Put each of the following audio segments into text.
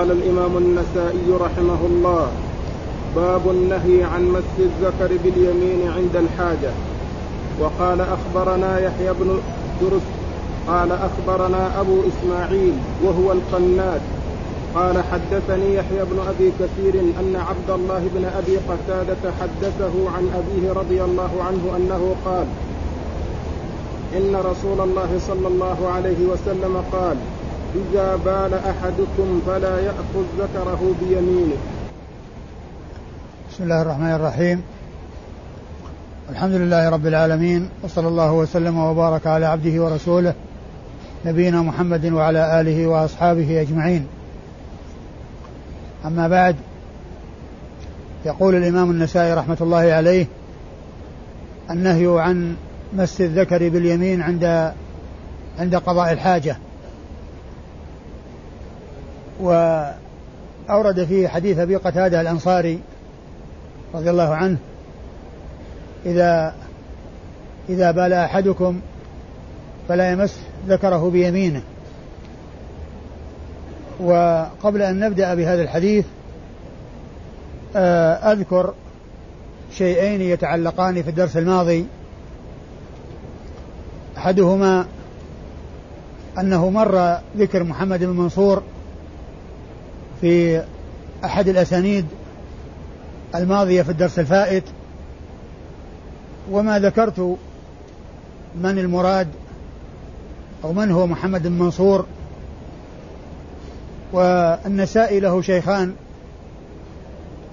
قال الإمام النسائي رحمه الله باب النهي عن مس الذكر باليمين عند الحاجة. وقال أخبرنا يحيى بن درس قال أخبرنا أبو إسماعيل وهو القناد قال حدثني يحيى بن أبي كثير أن عبد الله بن أبي قتادة حدثه عن أبيه رضي الله عنه أنه قال إن رسول الله صلى الله عليه وسلم قال إذا بال أحدكم فلا يأخذ ذكره بيمينه. بسم الله الرحمن الرحيم. الحمد لله رب العالمين وصلى الله وسلم وبارك على عبده ورسوله نبينا محمد وعلى آله وأصحابه أجمعين. أما بعد يقول الإمام النسائي رحمة الله عليه النهي عن مس الذكر باليمين عند عند قضاء الحاجة. وأورد فيه حديث أبي قتادة الأنصاري رضي الله عنه إذا إذا بال أحدكم فلا يمس ذكره بيمينه. وقبل أن نبدأ بهذا الحديث آه، أذكر شيئين يتعلقان في الدرس الماضي. أحدهما أنه مر ذكر محمد بن منصور في أحد الأسانيد الماضية في الدرس الفائت وما ذكرت من المراد أو من هو محمد بن منصور. والنسائي له شيخان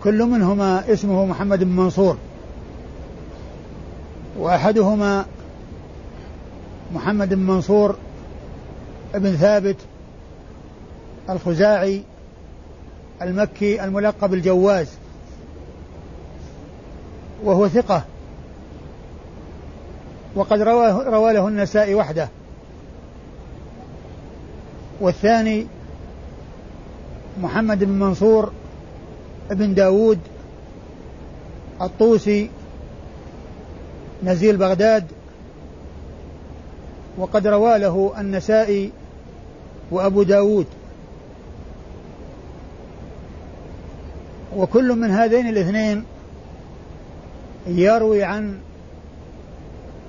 كل منهما اسمه محمد بن منصور وأحدهما محمد بن منصور بن ثابت الخزاعي. المكي الملقب الجواز وهو ثقة. وقد رواه روى له النسائي وحده. والثاني محمد بن منصور بن داود الطوسي نزيل بغداد. وقد روى له النسائي وأبو داود. وكل من هذين الاثنين يروي عن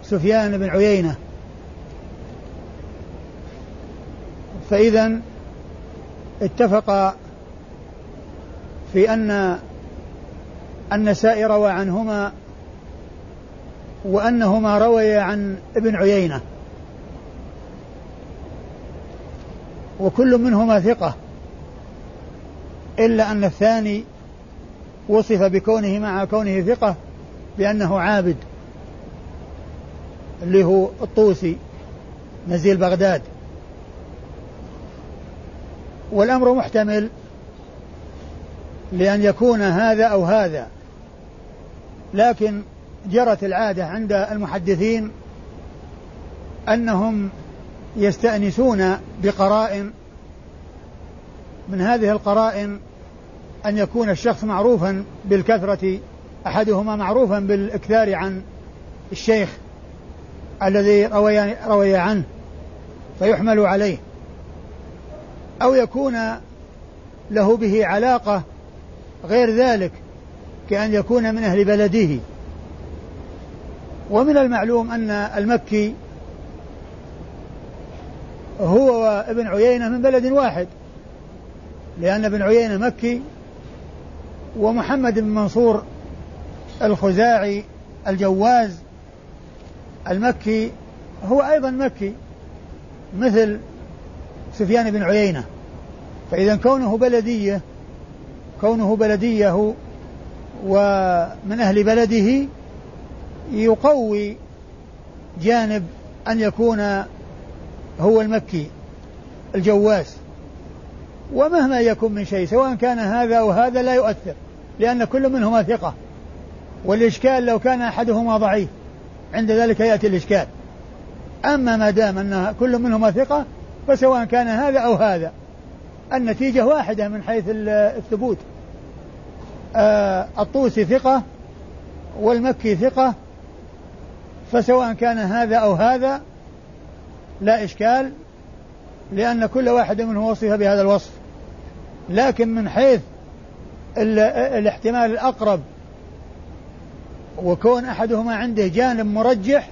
سفيان بن عيينة. فإذا اتفق في أن النسائي روى عنهما وأنهما رويا عن ابن عيينة. وكل منهما ثقة إلا أن الثاني وصف بكونه مع كونه ثقة بأنه عابد اللي هو الطوسي نزيل بغداد. والأمر محتمل لأن يكون هذا أو هذا. لكن جرت العادة عند المحدثين أنهم يستأنسون بقرائن من هذه القرائن أن يكون الشخص معروفا بالكثرة أحدهما معروفا بالإكثار عن الشيخ الذي روي, روي عنه فيحمل عليه. أو يكون له به علاقة غير ذلك كأن يكون من أهل بلده. ومن المعلوم أن المكي هو وابن عيينة من بلد واحد لأن ابن عيينة مكي ومحمد بن منصور الخزاعي الجواز المكي هو أيضا مكي مثل سفيان بن عيينة. فإذا كونه بلدية كونه بلدية ومن أهل بلده يقوي جانب أن يكون هو المكي الجواس ومهما يكن من شيء سواء كان هذا أو هذا لا يؤثر لأن كل منهما ثقة. والإشكال لو كان أحدهما ضعيف عند ذلك يأتي الإشكال. أما ما دام أن كل منهما ثقة فسواء كان هذا أو هذا النتيجة واحدة من حيث الثبوت. آه الطوسي ثقة والمكي ثقة فسواء كان هذا أو هذا لا إشكال لأن كل واحد منه وصف بهذا الوصف. لكن من حيث الاحتمال الأقرب وكون أحدهما عنده جانب مرجح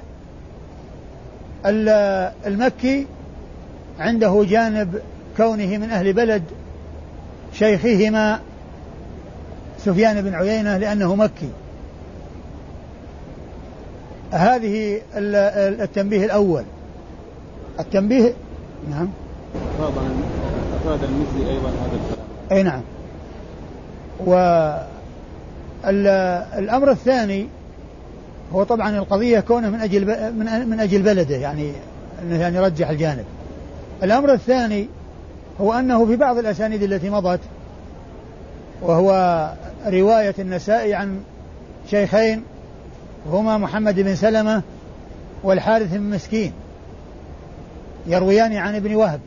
المكي عنده جانب كونه من أهل بلد شيخهما سفيان بن عيينة لأنه مكي. هذه التنبيه الأول. التنبيه نعم. أفاد المزي أيضا هذا أي نعم والأمر الثاني هو طبعا القضية كونه من أجل من من أجل بلده يعني أنه يعني يرجح الجانب. الأمر الثاني هو أنه في بعض الأسانيد التي مضت وهو رواية النسائي عن شيخين هما محمد بن سلمة والحارث بن مسكين يرويان عن ابن وهب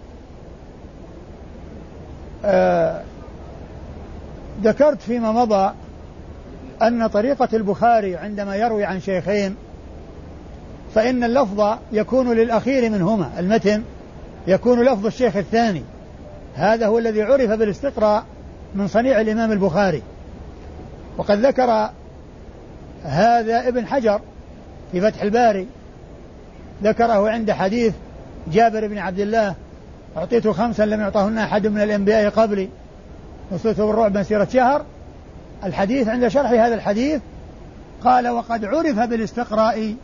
آه ذكرت فيما مضى أن طريقة البخاري عندما يروي عن شيخين فإن اللفظ يكون للأخير منهما المتن يكون لفظ الشيخ الثاني. هذا هو الذي عرف بالاستقراء من صنيع الإمام البخاري. وقد ذكر هذا ابن حجر في فتح الباري ذكره عند حديث جابر بن عبد الله أعطيت خمسا لم يعطهن أحد من الأنبياء قبلي. نصرت بالرعب مسيرة شهر. الحديث عند شرح هذا الحديث قال وقد عرف بالاستقراء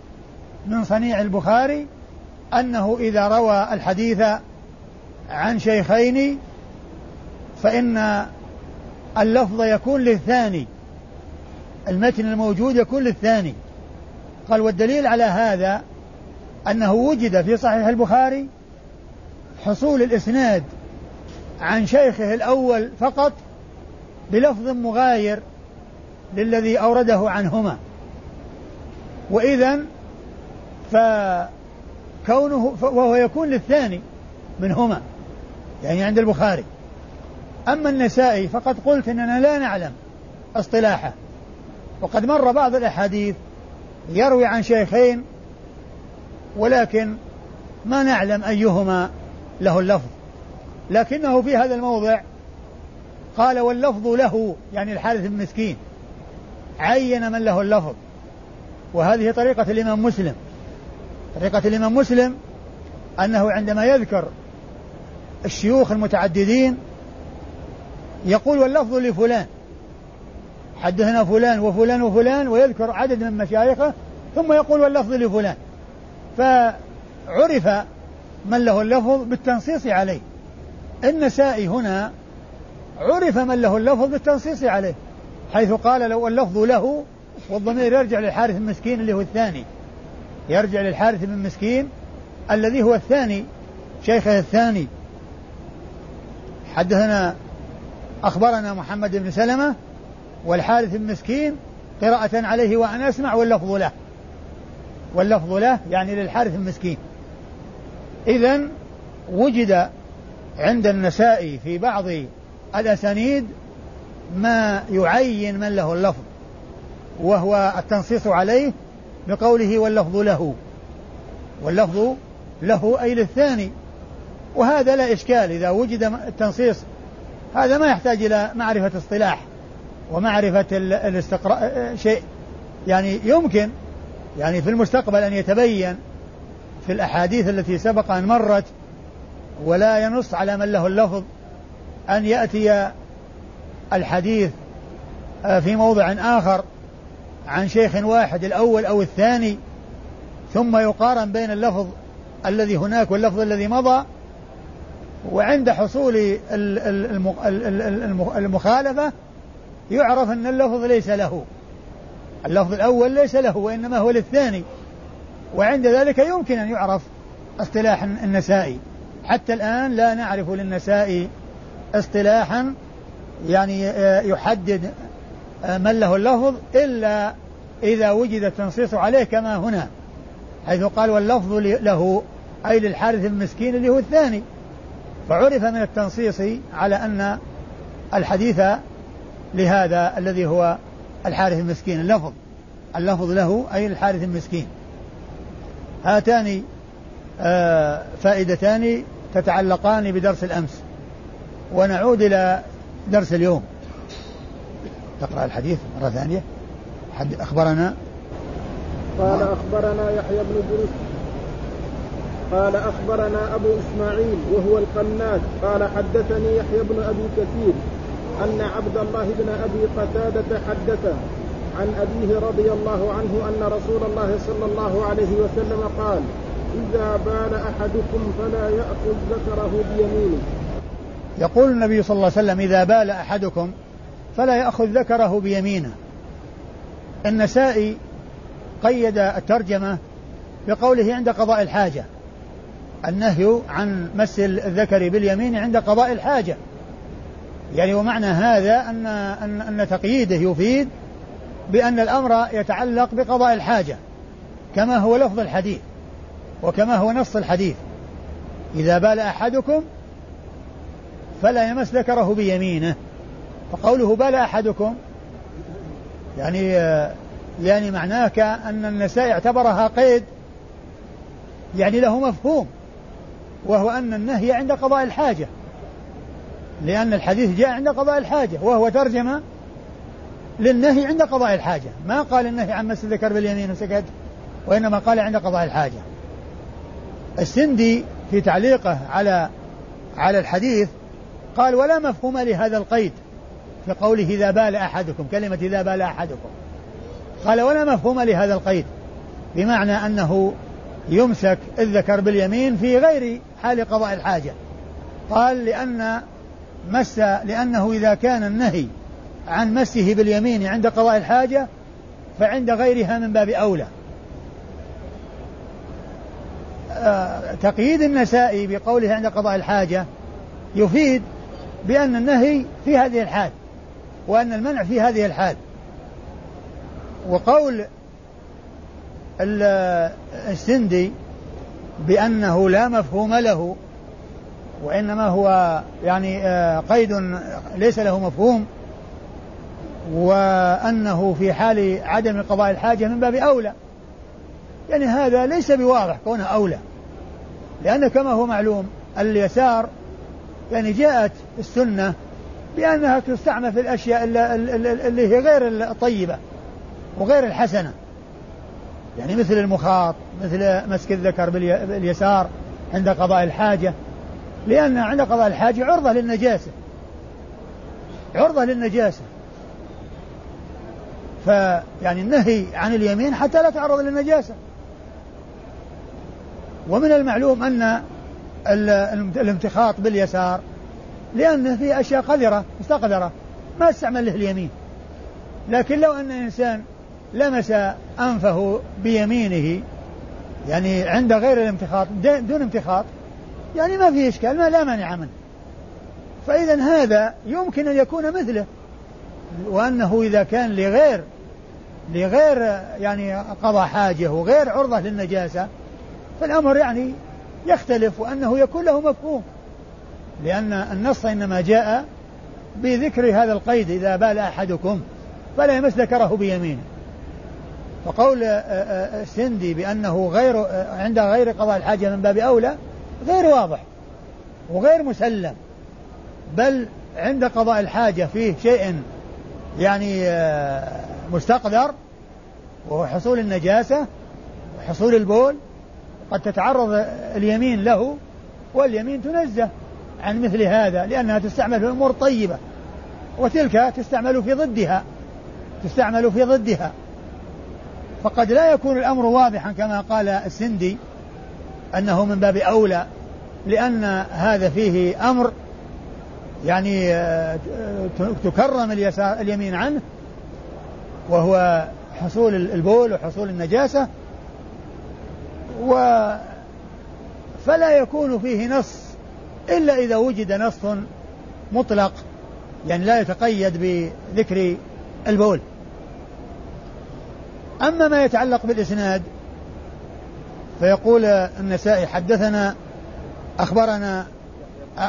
من صنيع البخاري أنه إذا روى الحديث عن شيخين فإن اللفظ يكون للثاني المتن الموجود يكون للثاني. قال والدليل على هذا أنه وجد في صحيح البخاري حصول الإسناد عن شيخه الأول فقط بلفظ مغاير للذي أورده عنهما. وإذا فكونه وهو يكون للثاني منهما يعني عند البخاري. أما النسائي فقد قلت أننا لا نعلم اصطلاحه. وقد مر بعض الأحاديث يروي عن شيخين ولكن ما نعلم أيهما له اللفظ. لكنه في هذا الموضع قال واللفظ له يعني الحارث المسكين عين من له اللفظ. وهذه طريقة الإمام مسلم. طريقة الإمام مسلم أنه عندما يذكر الشيوخ المتعددين يقول واللفظ لفلان حدثنا فلان وفلان وفلان ويذكر عدد من مشايخه ثم يقول واللفظ لفلان. فعرف من له اللفظ بالتنصيص عليه. النسائي هنا عرف من له اللفظ بالتنصيص عليه حيث قال لو اللفظ له والضمير يرجع للحارث المسكين اللي هو الثاني. يرجع للحارث بن مسكين الذي هو الثاني شيخه الثاني. حدثنا أخبرنا محمد بن سلمة والحارث بن مسكين قراءة عليه وأنا أسمع واللفظ له. واللفظ له يعني للحارث المسكين إذا وجد عند النسائي في بعض الأسانيد ما يعين من له اللفظ وهو التنصيص عليه بقوله واللفظ له واللفظ له أي للثاني. وهذا لا إشكال إذا وجد التنصيص هذا ما يحتاج إلى معرفة اصطلاح ومعرفة الاستقراء شيء. يعني يمكن يعني في المستقبل أن يتبين في الأحاديث التي سبق أن مرت ولا ينص على من له اللفظ أن يأتي الحديث آه، في موضع آخر عن شيخ واحد الأول أو الثاني ثم يقارن بين اللفظ الذي هناك واللفظ الذي مضى وعند حصول المخالفة يعرف أن اللفظ ليس له. اللفظ الأول ليس له وإنما هو للثاني. وعند ذلك يمكن أن يعرف اصطلاح النسائي. حتى الآن لا نعرف للنسائي اصطلاحا يعني آه، يحدد آه، من له اللفظ إلا إذا وجد التنصيص عليه كما هنا حيث قال واللفظ له أي للحارث المسكين اللي هو الثاني. فعرف من التنصيص على أن الحديث لهذا الذي هو الحارث المسكين اللفظ. اللفظ له أي الحارث المسكين. هاتان آه، فائدتان تتعلقان بدرس الأمس. ونعود إلى درس اليوم. تقرأ الحديث مرة ثانية. حد أخبرنا؟ قال أخبرنا يحيى بن درس قال أخبرنا أبو إسماعيل وهو القناد قال حدثني يحيى بن أبي كثير أن عبد الله بن أبي قتادة حدثه عن أبيه رضي الله عنه أن رسول الله صلى الله عليه وسلم قال إذا بال أحدكم فلا يأخذ ذكره بيمينه. يقول النبي صلى الله عليه وسلم إذا بال أحدكم فلا يأخذ ذكره بيمينه. النسائي قيد الترجمة بقوله عند قضاء الحاجة. النهي عن مس الذكر باليمين عند قضاء الحاجة. يعني ومعنى هذا أن أن أن تقييده يفيد بأن الأمر يتعلق بقضاء الحاجة كما هو لفظ الحديث. وكما هو نص الحديث. إذا بال أحدكم فلا يمس ذكره بيمينه. فقوله بال أحدكم يعني يعني معناه كأن النساء اعتبرها قيد يعني له مفهوم وهو أن النهي عند قضاء الحاجة. لأن الحديث جاء عند قضاء الحاجة وهو ترجمة للنهي عند قضاء الحاجة. ما قال النهي عن مس الذكر باليمين وسكت وإنما قال عند قضاء الحاجة. السندي في تعليقه على على الحديث قال ولا مفهوم لهذا القيد في قوله إذا بال أحدكم كلمة إذا بال أحدكم. قال ولا مفهوم لهذا القيد بمعنى أنه يمسك الذكر باليمين في غير حال قضاء الحاجة. قال لأن مس لأنه إذا كان النهي عن مسه باليمين عند قضاء الحاجة فعند غيرها من باب أولى آه، تقييد النسائي بقوله عند قضاء الحاجة يفيد بأن النهي في هذه الحال وأن المنع في هذه الحال. وقول السندي بأنه لا مفهوم له وإنما هو يعني آه، قيد ليس له مفهوم وأنه في حال عدم قضاء الحاجة من باب أولى. يعني هذا ليس بواضح كونه أولى. لأن كما هو معلوم اليسار يعني جاءت السنة بأنها تستعمل في الأشياء اللي هي غير الطيبة وغير الحسنة. يعني مثل المخاط مثل مسك الذكر باليسار عند قضاء الحاجة. لأن عند قضاء الحاجة عرضة للنجاسة. عرضة للنجاسة. فيعني النهي عن اليمين حتى لا تعرض للنجاسة. ومن المعلوم أن الامتخاط باليسار لأن فيه أشياء قذرة مستقذرة ما استعمل له اليمين. لكن لو أن إنسان لمس أنفه بيمينه يعني عند غير الامتخاط دون امتخاط يعني ما في إشكال ما لا مانع منه. فإذا هذا يمكن أن يكون مثله. وأنه إذا كان لغير لغير يعني قضى حاجة وغير عرضة للنجاسة فالأمر يعني يختلف وأنه يكون له مفهوم لأن النص إنما جاء بذكر هذا القيد إذا بال أحدكم فلا يمس ذكره بيمينه. وقول السندي بأنه غير عند غير قضاء الحاجة من باب أولى غير واضح وغير مسلم بل عند قضاء الحاجة فيه شيء يعني مستقدر وهو حصول النجاسة وحصول البول قد تتعرض اليمين له واليمين تنزه عن مثل هذا لأنها تستعمل في أمور طيبة وتلك تستعمل في ضدها تستعمل في ضدها. فقد لا يكون الأمر واضحا كما قال السندي أنه من باب أولى لأن هذا فيه أمر يعني آه، تكرم اليسار اليمين عنه وهو حصول البول وحصول النجاسة و فلا يكون فيه نص إلا إذا وجد نص مطلق يعني لا يتقيد بذكر البول. أما ما يتعلق بالإسناد فيقول النسائي حدثنا أخبرنا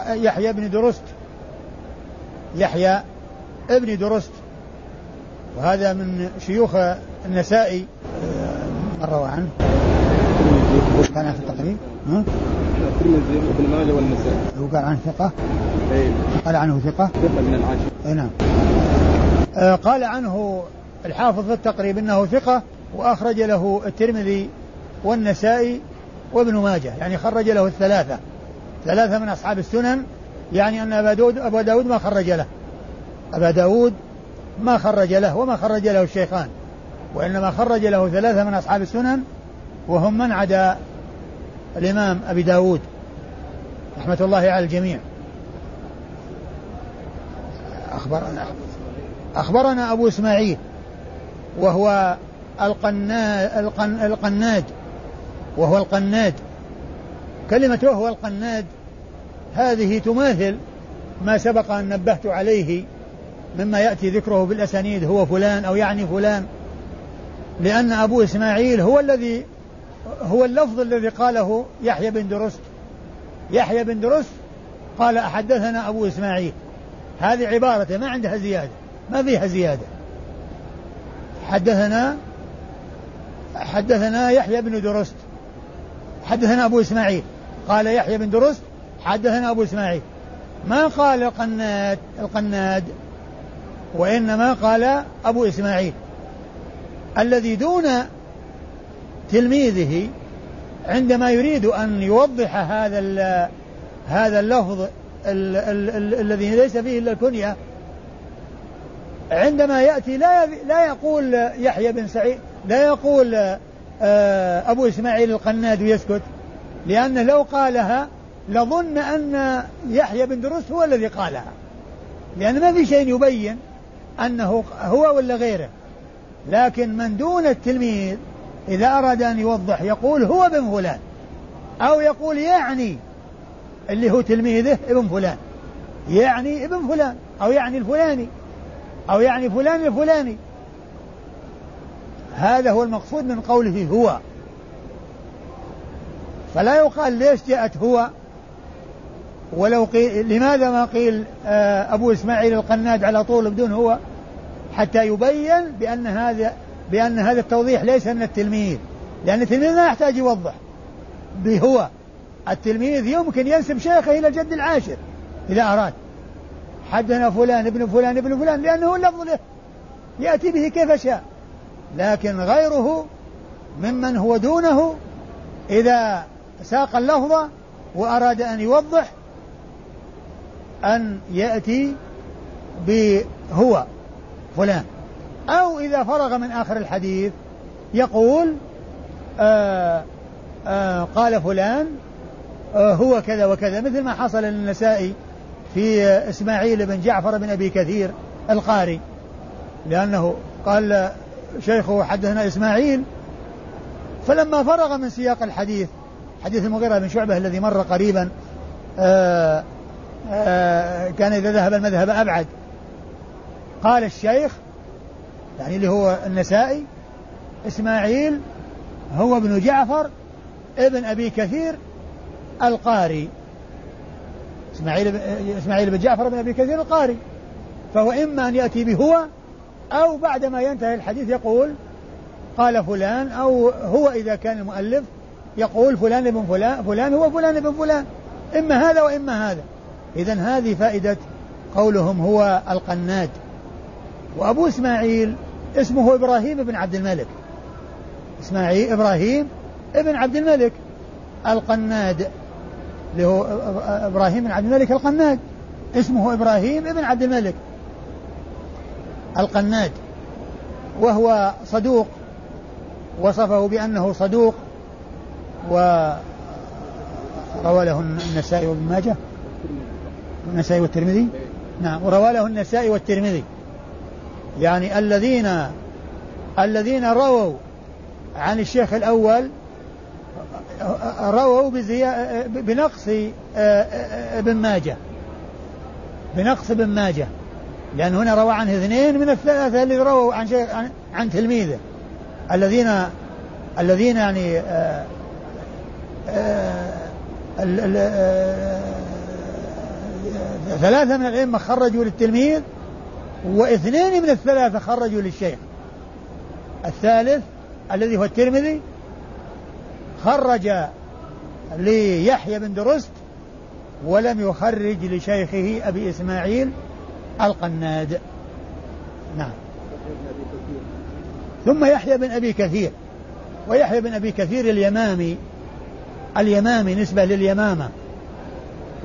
يحيى بن درست. يحيى ابن درست. وهذا من شيوخ النسائي. من روى عنه. كان في التقريب؟ ها؟ الترمذي وابن ماجه والنسائي هو قال عنه ثقة؟ اي قال عنه ثقة؟ ثقة من العاشر. اي نعم. آه قال عنه الحافظ في التقريب إنه ثقة وأخرج له الترمذي والنسائي وابن ماجه يعني خرج له الثلاثة. ثلاثة من أصحاب السنن يعني أن أبا داود, أبا داود ما خرج له. أبا داود ما خرج له وما خرج له الشيخان. وإنما خرج له ثلاثة من أصحاب السنن وهم من عدا الإمام أبي داود رحمة الله على الجميع. أخبرنا أخبرنا أبو إسماعيل وهو القناد, القن القناد وهو القناد. كلمة وهو القناد. هذه تماثل ما سبق أن نبهت عليه مما يأتي ذكره بالأسانيد هو فلان أو يعني فلان لأن أبو إسماعيل هو الذي هو اللفظ الذي قاله يحيى بن درست. يحيى بن درست قال حدثنا أبو إسماعيل. هذه عبارته ما عندها زيادة ما فيها زيادة. حدثنا حدثنا يحيى بن درست. حدثنا أبو إسماعيل. قال يحيى بن درست حدثنا أبو إسماعيل. ما قال القناد القناد وإنما قال أبو إسماعيل. الذي دون تلميذه عندما يريد أن يوضح هذا هذا اللفظ الذي ليس فيه إلا الكنية عندما يأتي لا لا يقول يحيى بن سعيد لا يقول آه، أبو إسماعيل القناد ويسكت لأنه لو قالها لظن أن يحيى بن دروس هو الذي قالها. لأن ما في شيء يبين أنه هو ولا غيره. لكن من دون التلميذ إذا أراد أن يوضح يقول هو بن فلان. أو يقول يعني اللي هو تلميذه ابن فلان. يعني ابن فلان أو يعني الفلاني. أو يعني فلان الفلاني. هذا هو المقصود من قوله هو. فلا يقال ليش جاءت هو. ولو قيل لماذا ما قيل آه، أبو إسماعيل القناد على طول بدون هو؟ حتى يبين بأن هذا بأن هذا التوضيح ليس من التلميذ لأن التلميذ ما يحتاج يوضح. بهو التلميذ يمكن ينسب شيخه إلى الجد العاشر إذا أراد. حدنا فلان ابن فلان ابن فلان لأنه اللفظ له. يأتي به كيف شاء. لكن غيره ممن هو دونه إذا ساق اللفظ وأراد أن يوضح أن يأتي بهو فلان. أو إذا فرغ من آخر الحديث يقول آآ آه، آآ آه، قال فلان آه، هو كذا وكذا مثل ما حصل للنسائي في إسماعيل بن جعفر بن أبي كثير القاري لأنه قال شيخه حدثنا إسماعيل فلما فرغ من سياق الحديث حديث المغيرة بن شعبة الذي مر قريبا آآ آآ كان إذا ذهب المذهب أبعد قال الشيخ يعني اللي هو النسائي إسماعيل هو ابن جعفر ابن أبي كثير القاري. إسماعيل إسماعيل بن جعفر بن أبي كثير القاري. فهو إما أن يأتي بهو أو بعدما ينتهي الحديث يقول قال فلان أو هو إذا كان المؤلف يقول فلان ابن فلان فلان هو فلان ابن فلان. إما هذا وإما هذا. إذا هذه فائدة قولهم هو القناد وأبو إسماعيل اسمه إبراهيم بن عبد الملك. إسماعيل إبراهيم ابن عبد الملك. القناد اللي هو إبراهيم بن عبد الملك القناد. اسمه إبراهيم بن عبد الملك. القناد. وهو صدوق. وصفه بأنه صدوق. وروى له النسائي وابن ماجه. النسائي والترمذي. نعم وروى له النسائي والترمذي. يعني الذين الذين رووا عن الشيخ الأول رووا بنقص آه، آه، ابن ماجه. بنقص ابن ماجه. لأن هنا روى عنه اثنين من الثلاثة اللي رووا عن شيخ عن, عن تلميذه. الذين الذين يعني آآ آه، آآ ثلاثة من الأئمة خرجوا للتلميذ واثنين من الثلاثة خرجوا للشيخ. الثالث الذي هو الترمذي خرج ليحيى بن درست ولم يخرج لشيخه أبي إسماعيل القناد. نعم. ثم يحيى بن أبي كثير. ويحيى بن أبي كثير اليمامي. اليمامي نسبة لليمامة.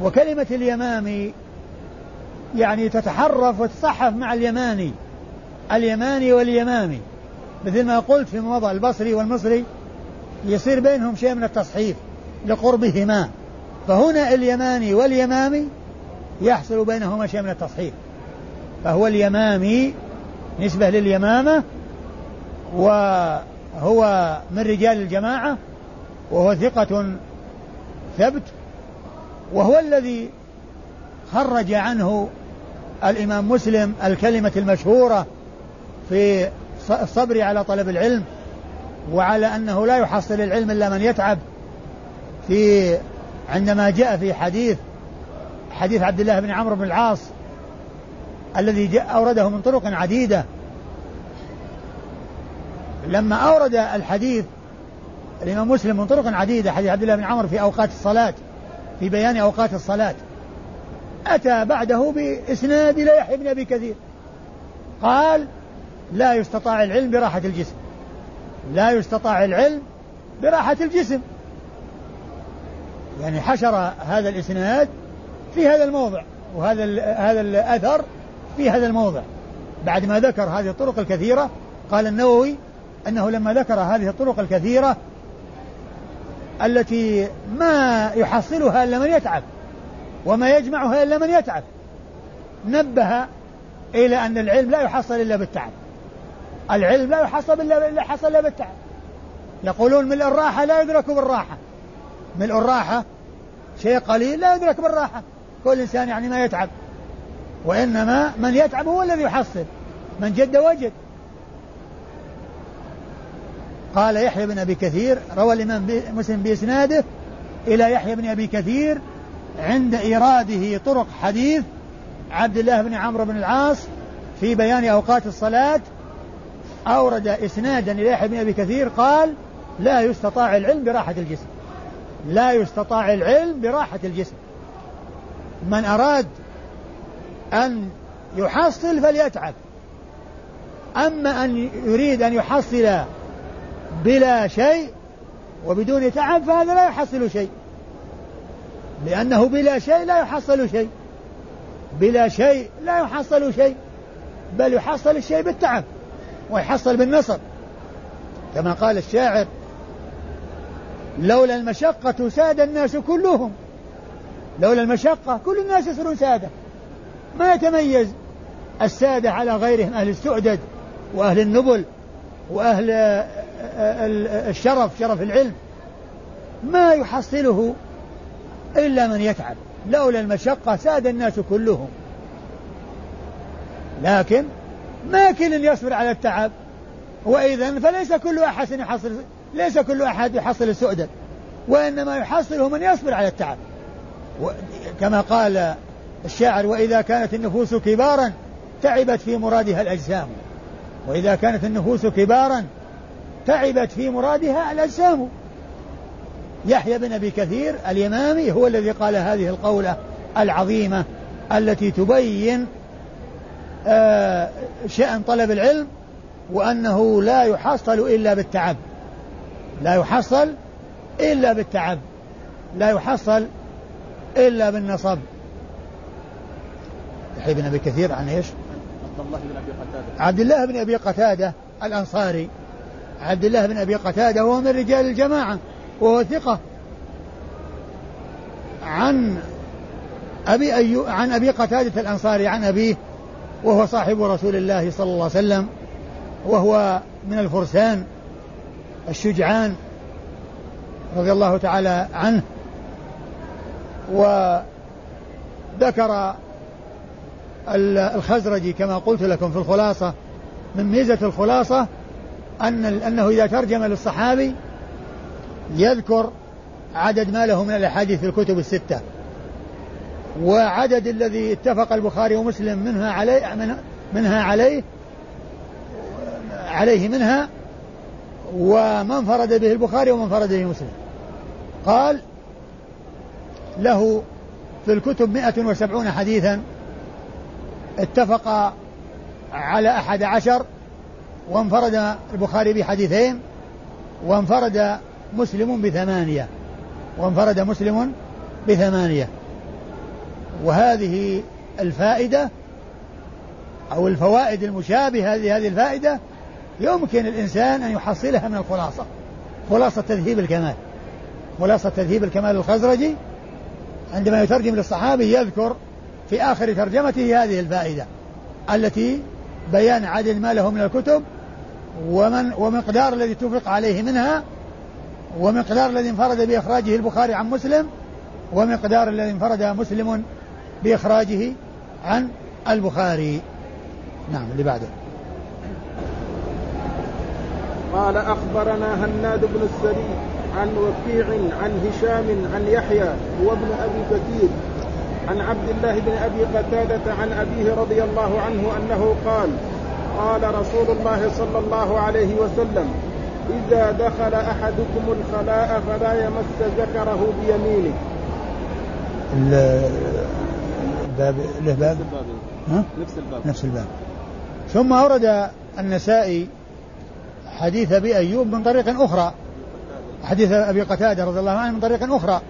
وكلمة اليمامي يعني تتحرف وتصحف مع اليماني. اليماني واليمامي. مثل ما قلت في مضى البصري والمصري يصير بينهم شيء من التصحيف لقربهما. فهنا اليماني واليمامي يحصل بينهما شيء من التصحيف. فهو اليمامي نسبة لليمامة وهو من رجال الجماعة وهو ثقة ثبت وهو الذي خرج عنه الإمام مسلم الكلمة المشهورة في الصبر على طلب العلم وعلى أنه لا يحصل العلم إلا من يتعب. في عندما جاء في حديث حديث عبد الله بن عمرو بن العاص الذي جاء أورده من طرق عديدة. لما أورد الحديث الإمام مسلم من طرق عديدة حديث عبد الله بن عمرو في أوقات الصلاة في بيان أوقات الصلاة. أتى بعده بإسناد إلى يحيى بن أبي كثير. قال لا يستطاع العلم براحة الجسم. لا يستطاع العلم براحة الجسم. يعني حشر هذا الإسناد في هذا الموضع وهذا هذا الأثر في هذا الموضع. بعد ما ذكر هذه الطرق الكثيرة قال النووي أنه لما ذكر هذه الطرق الكثيرة التي ما يحصلها إلا من يتعب وما يجمعها إلا من يتعب. نبه إلى أن العلم لا يحصل إلا بالتعب. العلم لا يحصل إلا حصل إلا بالتعب. يقولون ملء الراحة لا يدرك بالراحة. ملء الراحة شيء قليل لا يدرك بالراحة. كل إنسان يعني ما يتعب. وإنما من يتعب هو الذي يحصل. من جد وجد. قال يحيى بن أبي كثير روى الإمام مسلم بإسناده إلى يحيى بن أبي كثير عند إيراده طرق حديث عبد الله بن عمرو بن العاص في بيان أوقات الصلاة أورد إسنادا إلى يحيى بن أبي كثير قال لا يستطاع العلم براحة الجسم لا يستطاع العلم براحة الجسم. من أراد أن يحصل فليتعب أما أن يريد أن يحصل بلا شيء وبدون تعب فهذا لا يحصل شيء. لأنه بلا شيء لا يحصل شيء. بلا شيء لا يحصل شيء. بل يحصل الشيء بالتعب ويحصل بالنصر. كما قال الشاعر لولا المشقة ساد الناس كلهم. لولا المشقة كل الناس يصيرون سادة. ما يتميز السادة على غيرهم أهل السؤدد وأهل النبل وأهل الشرف شرف العلم. ما يحصله إلا من يتعب لولا المشقة ساد الناس كلهم. لكن ما كل يصبر على التعب. وإذا فليس كل أحد يحصل ليس كل أحد يحصل السؤدد وإنما يحصله من يصبر على التعب. كما قال الشاعر وإذا كانت النفوس كبارا تعبت في مرادها الأجسام. وإذا كانت النفوس كبارا تعبت في مرادها الأجسام. يحيى بن أبي كثير اليمامي هو الذي قال هذه القولة العظيمة التي تبين آه شأن طلب العلم وأنه لا يحصل إلا بالتعب. لا يحصل إلا بالتعب. لا يحصل إلا بالنصب. يحيى بن أبي كثير عن إيش؟ عبد الله بن أبي قتادة. عبد الله بن أبي قتادة الأنصاري. عبد الله بن أبي قتادة وهو من رجال الجماعة. وهو ثقة. عن أبي أيو عن أبي قتادة الأنصاري عن أبيه وهو صاحب رسول الله صلى الله عليه وسلم وهو من الفرسان الشجعان رضي الله تعالى عنه وذكر الخزرجي كما قلت لكم في الخلاصة من ميزة الخلاصة أن أنه إذا ترجم للصحابي يذكر عدد ما له من الأحاديث في الكتب الستة. وعدد الذي اتفق البخاري ومسلم منها عليه منها عليه عليه منها ومن فرد به البخاري ومن فرد به مسلم. قال له في الكتب 170 حديثا اتفق على أحد عشر وانفرد البخاري بحديثين وانفرد مسلم بثمانية وانفرد مسلم بثمانية. وهذه الفائدة أو الفوائد المشابهة لهذه الفائدة يمكن الإنسان أن يحصلها من الخلاصة. خلاصة تذهيب الكمال. خلاصة تذهيب الكمال الخزرجي عندما يترجم للصحابي يذكر في آخر ترجمته هذه الفائدة التي بيان عدد ما له من الكتب ومن ومقدار الذي اتفق عليه منها ومقدار الذي انفرد بإخراجه البخاري عن مسلم ومقدار الذي انفرد مسلم بإخراجه عن البخاري. نعم اللي بعده. قال أخبرنا هناد بن السري عن وكيع عن هشام عن يحيى هو ابن أبي كثير عن عبد الله بن أبي قتادة عن أبيه رضي الله عنه أنه قال قال رسول الله صلى الله عليه وسلم إذا دخل أحدكم الخلاء فلا يمس ذكره بيمينه. الباب له باب؟ ها؟ نفس الباب. نفس الباب. ثم أورد النسائي حديث أبي أيوب من طريق أخرى. حديث أبي قتادة رضي الله عنه من طريق أخرى.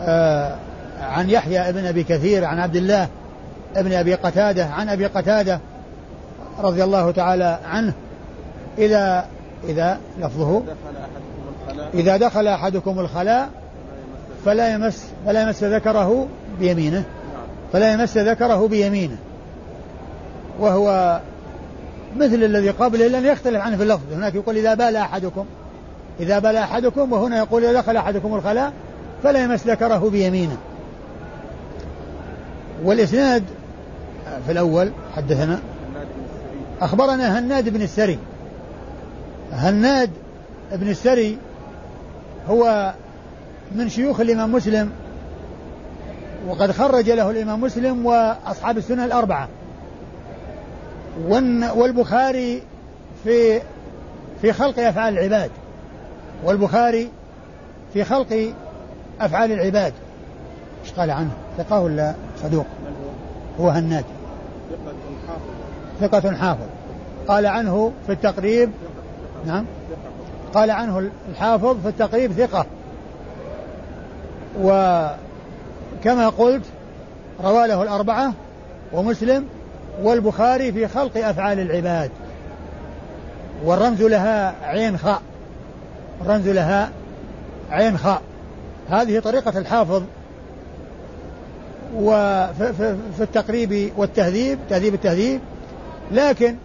آه عن يحيى ابن أبي كثير عن عبد الله ابن أبي قتادة عن أبي قتادة رضي الله تعالى عنه إذا إذا لفظه إذا دخل أحدكم الخلاء فلا يمس فلا يمس ذكره بيمينه. فلا يمس ذكره بيمينه. وهو مثل الذي قبله لن يختلف عنه في اللفظ. هناك يقول إذا بال أحدكم. إذا بال أحدكم وهنا يقول إذا دخل أحدكم الخلاء فلا يمس ذكره بيمينه. والإسناد في الأول حدثنا أخبرنا هناد بن السري هناد بن السري هو من شيوخ الإمام مسلم وقد خرج له الإمام مسلم وأصحاب السنة الأربعة. والبخاري في في خلق أفعال العباد. والبخاري في خلق أفعال العباد. إيش قال عنه؟ ثقة ولا صدوق؟ هو هناد. ثقة حافظ. قال عنه في التقريب نعم. قال عنه الحافظ في التقريب ثقة. وكما قلت روى له الأربعة ومسلم والبخاري في خلق أفعال العباد. والرمز لها عين خاء. الرمز لها عين خاء. هذه طريقة الحافظ. وفي التقريب والتهذيب تهذيب التهذيب. لكن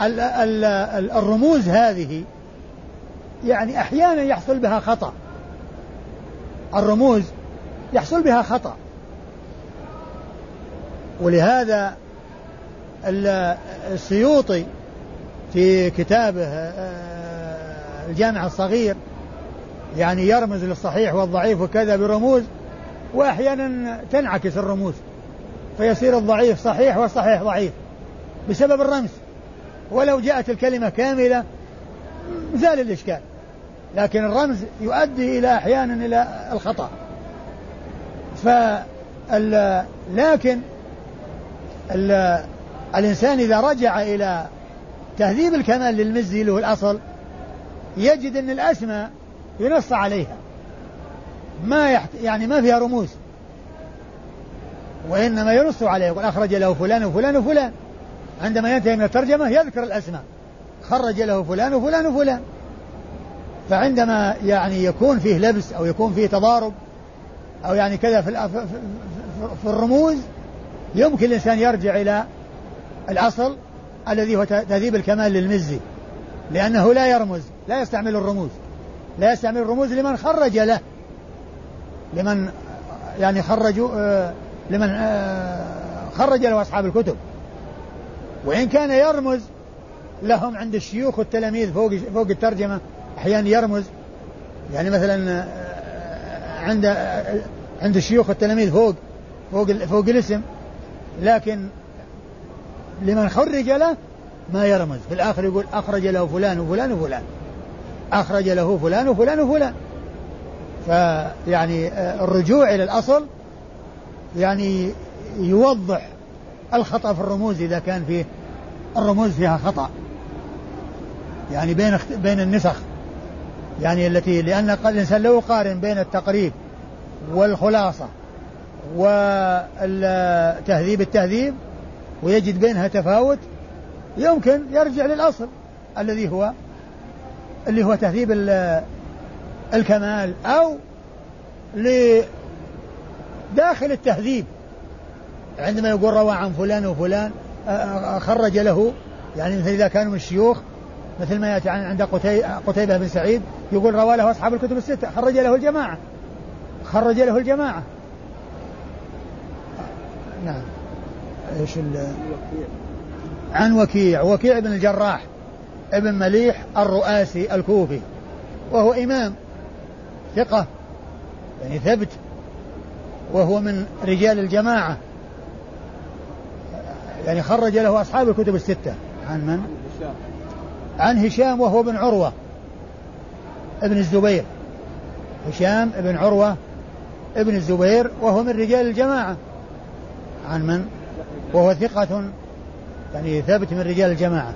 ال ال ال الرموز هذه يعني أحيانا يحصل بها خطأ. الرموز يحصل بها خطأ. ولهذا السيوطي في كتابه آه، الجامع الصغير يعني يرمز للصحيح والضعيف وكذا برموز وأحيانا تنعكس الرموز فيصير الضعيف صحيح والصحيح ضعيف بسبب الرمز. ولو جاءت الكلمة كاملة زال الإشكال. لكن الرمز يؤدي إلى أحيانا إلى الخطأ. فال لكن ال الإنسان إذا رجع إلى تهذيب الكمال للمزي اللي هو الأصل يجد أن الأسماء ينص عليها. ما يحت... يعني ما فيها رموز. وإنما ينص عليه يقول أخرج له فلان وفلان وفلان. عندما ينتهي من الترجمة يذكر الأسماء. خرج له فلان وفلان وفلان. فعندما يعني يكون فيه لبس أو يكون فيه تضارب أو يعني كذا في, في الرموز يمكن الإنسان يرجع إلى الأصل الذي هو تهذيب الكمال للمزي. لأنه لا يرمز لا يستعمل الرموز. لا يستعمل الرموز لمن خرج له. لمن يعني خرجوا آه لمن آه خرج له أصحاب الكتب. وإن كان يرمز لهم عند الشيوخ والتلاميذ فوق فوق الترجمة أحيانا يرمز. يعني مثلا آه، عند عند الشيوخ والتلاميذ فوق فوق فوق الاسم. لكن لمن خرج له ما يرمز. في الآخر يقول أخرج له فلان وفلان وفلان. أخرج له فلان وفلان وفلان. فيعني آه، الرجوع إلى الأصل يعني يوضح الخطأ في الرموز إذا كان فيه الرموز فيها خطأ. يعني بين بين النسخ. يعني التي لأن الإنسان لو يقارن بين التقريب والخلاصة والتهذيب التهذيب ويجد بينها تفاوت يمكن يرجع للأصل الذي هو اللي هو تهذيب الكمال أو لداخل التهذيب. عندما يقول روى عن فلان وفلان خرج له يعني مثل إذا كانوا من الشيوخ مثل ما يأتي عند قتيبة بن سعيد يقول روى له أصحاب الكتب الستة خرج له الجماعة. خرج له الجماعة. نعم. إيش عن وكيع وكيع بن الجراح ابن مليح الرؤاسي الكوفي وهو إمام ثقة يعني ثبت وهو من رجال الجماعة. يعني خرج له أصحاب الكتب الستة. عن من؟ عن هشام وهو ابن عروة. ابن الزبير. هشام ابن عروة ابن الزبير وهو من رجال الجماعة. عن من؟ وهو ثقة يعني ثابت من رجال الجماعة.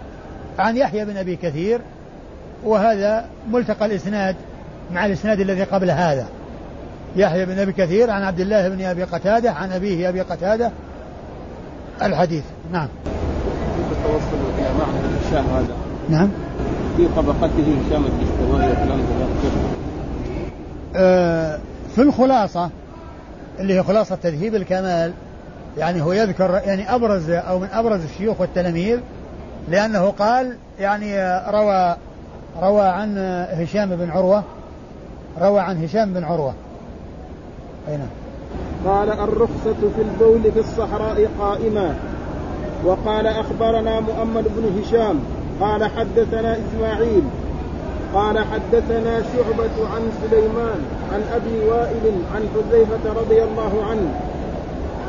عن يحيى بن أبي كثير وهذا ملتقى الإسناد مع الإسناد الذي قبل هذا. يحيى بن أبي كثير عن عبد الله بن أبي قتادة عن أبيه أبي قتادة الحديث. نعم. التوصل إلى معنى الشام هذا؟ نعم. في طبقته هشام الدستوائي وكلام آه في الخلاصة اللي هي خلاصة تذهيب الكمال يعني هو يذكر يعني أبرز أو من أبرز الشيوخ والتلاميذ لأنه قال يعني روى روى عن هشام بن عروة روى عن هشام بن عروة. أي نعم. قال الرخصة في البول في الصحراء قائمة. وقال أخبرنا مؤمل بن هشام قال حدثنا إسماعيل قال حدثنا شعبة عن سليمان عن أبي وائل عن حذيفة رضي الله عنه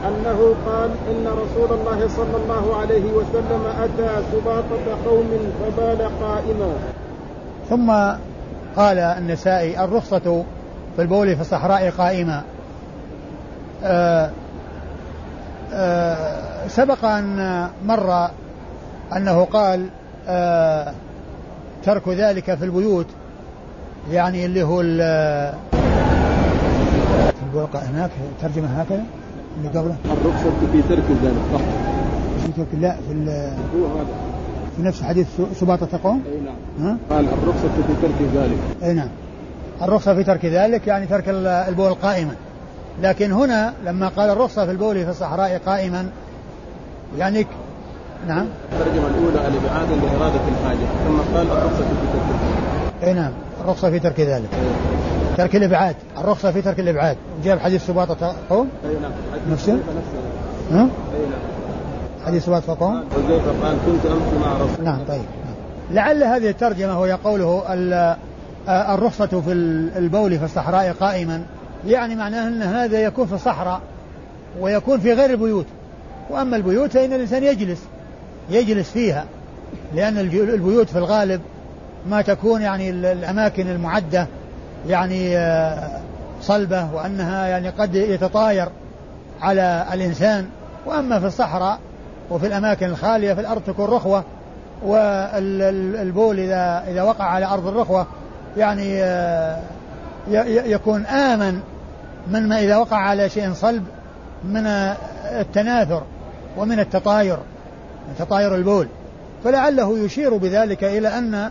أنه قال إن رسول الله صلى الله عليه وسلم أتى سباطة قوم فبال قائما. ثم قال النسائي الرخصة في البول في الصحراء قائما. آآ سبق أن مر أنه قال ترك ذلك في البيوت يعني اللي هو هناك ترجمة هكذا اللي قبله. الرخصة في ترك ذلك في ترك لا في هو هذا. في نفس حديث سباطة قوم أي نعم. ها؟ قال الرخصة في ترك ذلك. أي نعم. الرخصة في ترك ذلك يعني ترك البول قائما لكن هنا لما قال الرخصة في البول في الصحراء قائما يعني نعم. الترجمة الأولى الإبعاد لإرادة الحاجة ثم قال الرخصة في ترك ذلك. اي نعم الرخصة في ترك ذلك. ترك الإبعاد الرخصة في ترك الإبعاد. جاب حديث سباطة قوم؟ أي نعم نفسه؟ أي نعم. حديث سباطة قوم؟ حذيفة قال كنت أمشي مع رسول نعم طيب. لعل هذه الترجمة هو قوله الرخصة في البول في الصحراء قائما. يعني معناه أن هذا يكون في الصحراء ويكون في غير البيوت. وأما البيوت فإن الإنسان يجلس يجلس فيها لأن البيوت في الغالب ما تكون يعني الأماكن المعدة يعني آه، صلبة وأنها يعني قد يتطاير على الإنسان. وأما في الصحراء وفي الأماكن الخالية في الأرض تكون رخوة والبول إذا إذا وقع على أرض الرخوة يعني آه، يكون آمن من ما إذا وقع على شيء صلب من التناثر ومن التطاير من تطاير البول. فلعله يشير بذلك إلى أن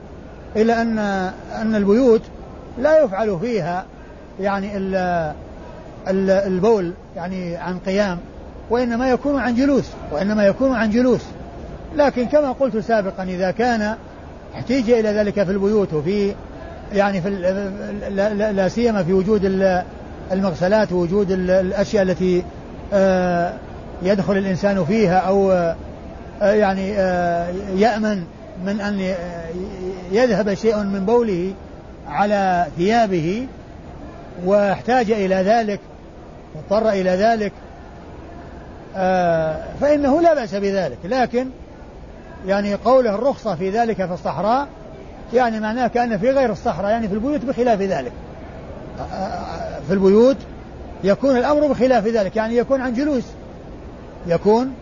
إلى أن أن البيوت لا يفعل فيها يعني البول يعني عن قيام وإنما يكون عن جلوس وإنما يكون عن جلوس. لكن كما قلت سابقا إذا كان احتيج إلى ذلك في البيوت وفي يعني في لا سيما في وجود المغسلات ووجود الأشياء التي آه، يدخل الإنسان فيها أو آه، يعني آه، يأمن من أن يذهب شيء من بوله على ثيابه واحتاج إلى ذلك واضطر إلى ذلك فإنه لا بأس بذلك. لكن يعني قوله الرخصة في ذلك في الصحراء يعني معناه كأن في غير الصحراء يعني في البيوت بخلاف ذلك. في البيوت يكون الأمر بخلاف ذلك يعني يكون عن جلوس. يكون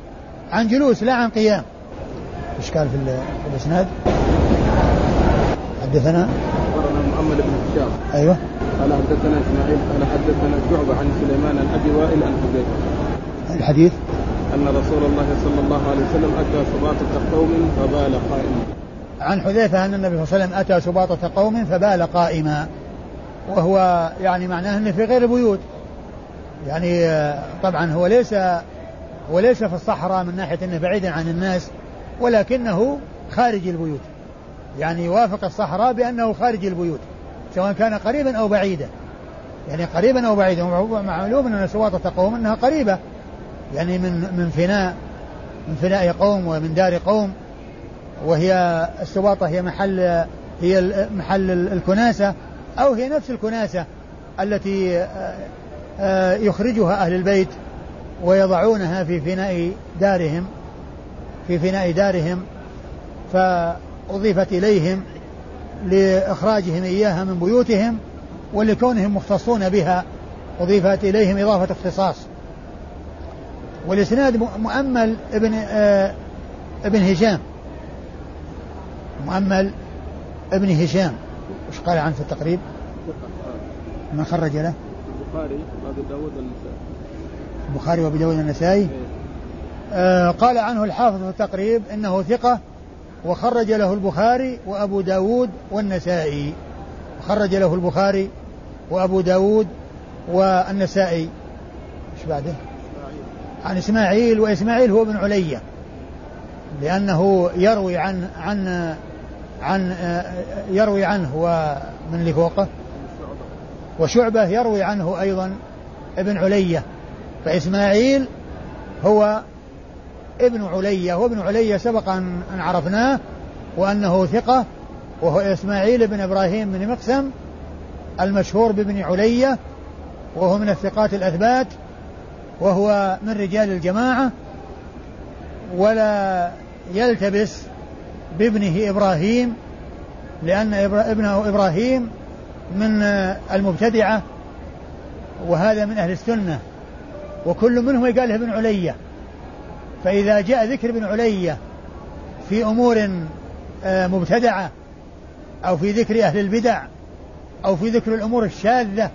عن جلوس لا عن قيام. إيش قال في الإسناد؟ حدثنا؟ أخبرنا محمد بن هشام. أيوه. قال حدثنا إسماعيل قال حدثنا شعبة عن سليمان عن أبي وائل عن حذيفه الحديث؟ أن رسول الله صلى الله عليه وسلم أتى سباطه قوم فبال قائما عن حذيفة أن النبي صلى الله عليه وسلم أتى سباطة قوم فبال قائما. وهو يعني معناه أنه في غير البيوت يعني طبعا هو ليس هو ليس في الصحراء من ناحية أنه بعيدا عن الناس ولكنه خارج البيوت. يعني يوافق الصحراء بأنه خارج البيوت سواء كان قريبا أو بعيدا. يعني قريبا أو بعيدا معلوم أن سواطة قوم أنها قريبة. يعني من من فناء من فناء قوم ومن دار قوم. وهي السواطة هي محل هي محل الكناسة أو هي نفس الكناسة التي آه، آه، يخرجها أهل البيت ويضعونها في فناء دارهم في فناء دارهم فأضيفت إليهم لإخراجهم إياها من بيوتهم ولكونهم مختصون بها أضيفت إليهم إضافة اختصاص. والإسناد مؤمل ابن آه ابن هشام. مؤمل ابن هشام وش قال عنه في التقريب؟ من خرج له؟ البخاري وأبي داود والنسائي البخاري وأبي داود والنسائي إيه. آه قال عنه الحافظ في التقريب إنه ثقة وخرج له البخاري وأبو داود والنسائي خرج له البخاري وأبو داود والنسائي إيش بعده؟ عن إسماعيل وإسماعيل هو ابن علية لأنه يروي عن عن عن يروي عنه ومن اللي فوقه؟ وشعبة يروي عنه أيضا ابن علية فإسماعيل هو ابن علية وابن علية سبق أن عرفناه وأنه ثقة وهو إسماعيل بن إبراهيم بن مقسم المشهور بابن علية وهو من الثقات الأثبات وهو من رجال الجماعة ولا يلتبس بابنه إبراهيم لأن ابنه إبراهيم من المبتدعة وهذا من أهل السنة وكل منهم يقال له ابن علية فإذا جاء ذكر ابن علية في أمور آه، مبتدعة أو في ذكر أهل البدع أو في ذكر الأمور الشاذة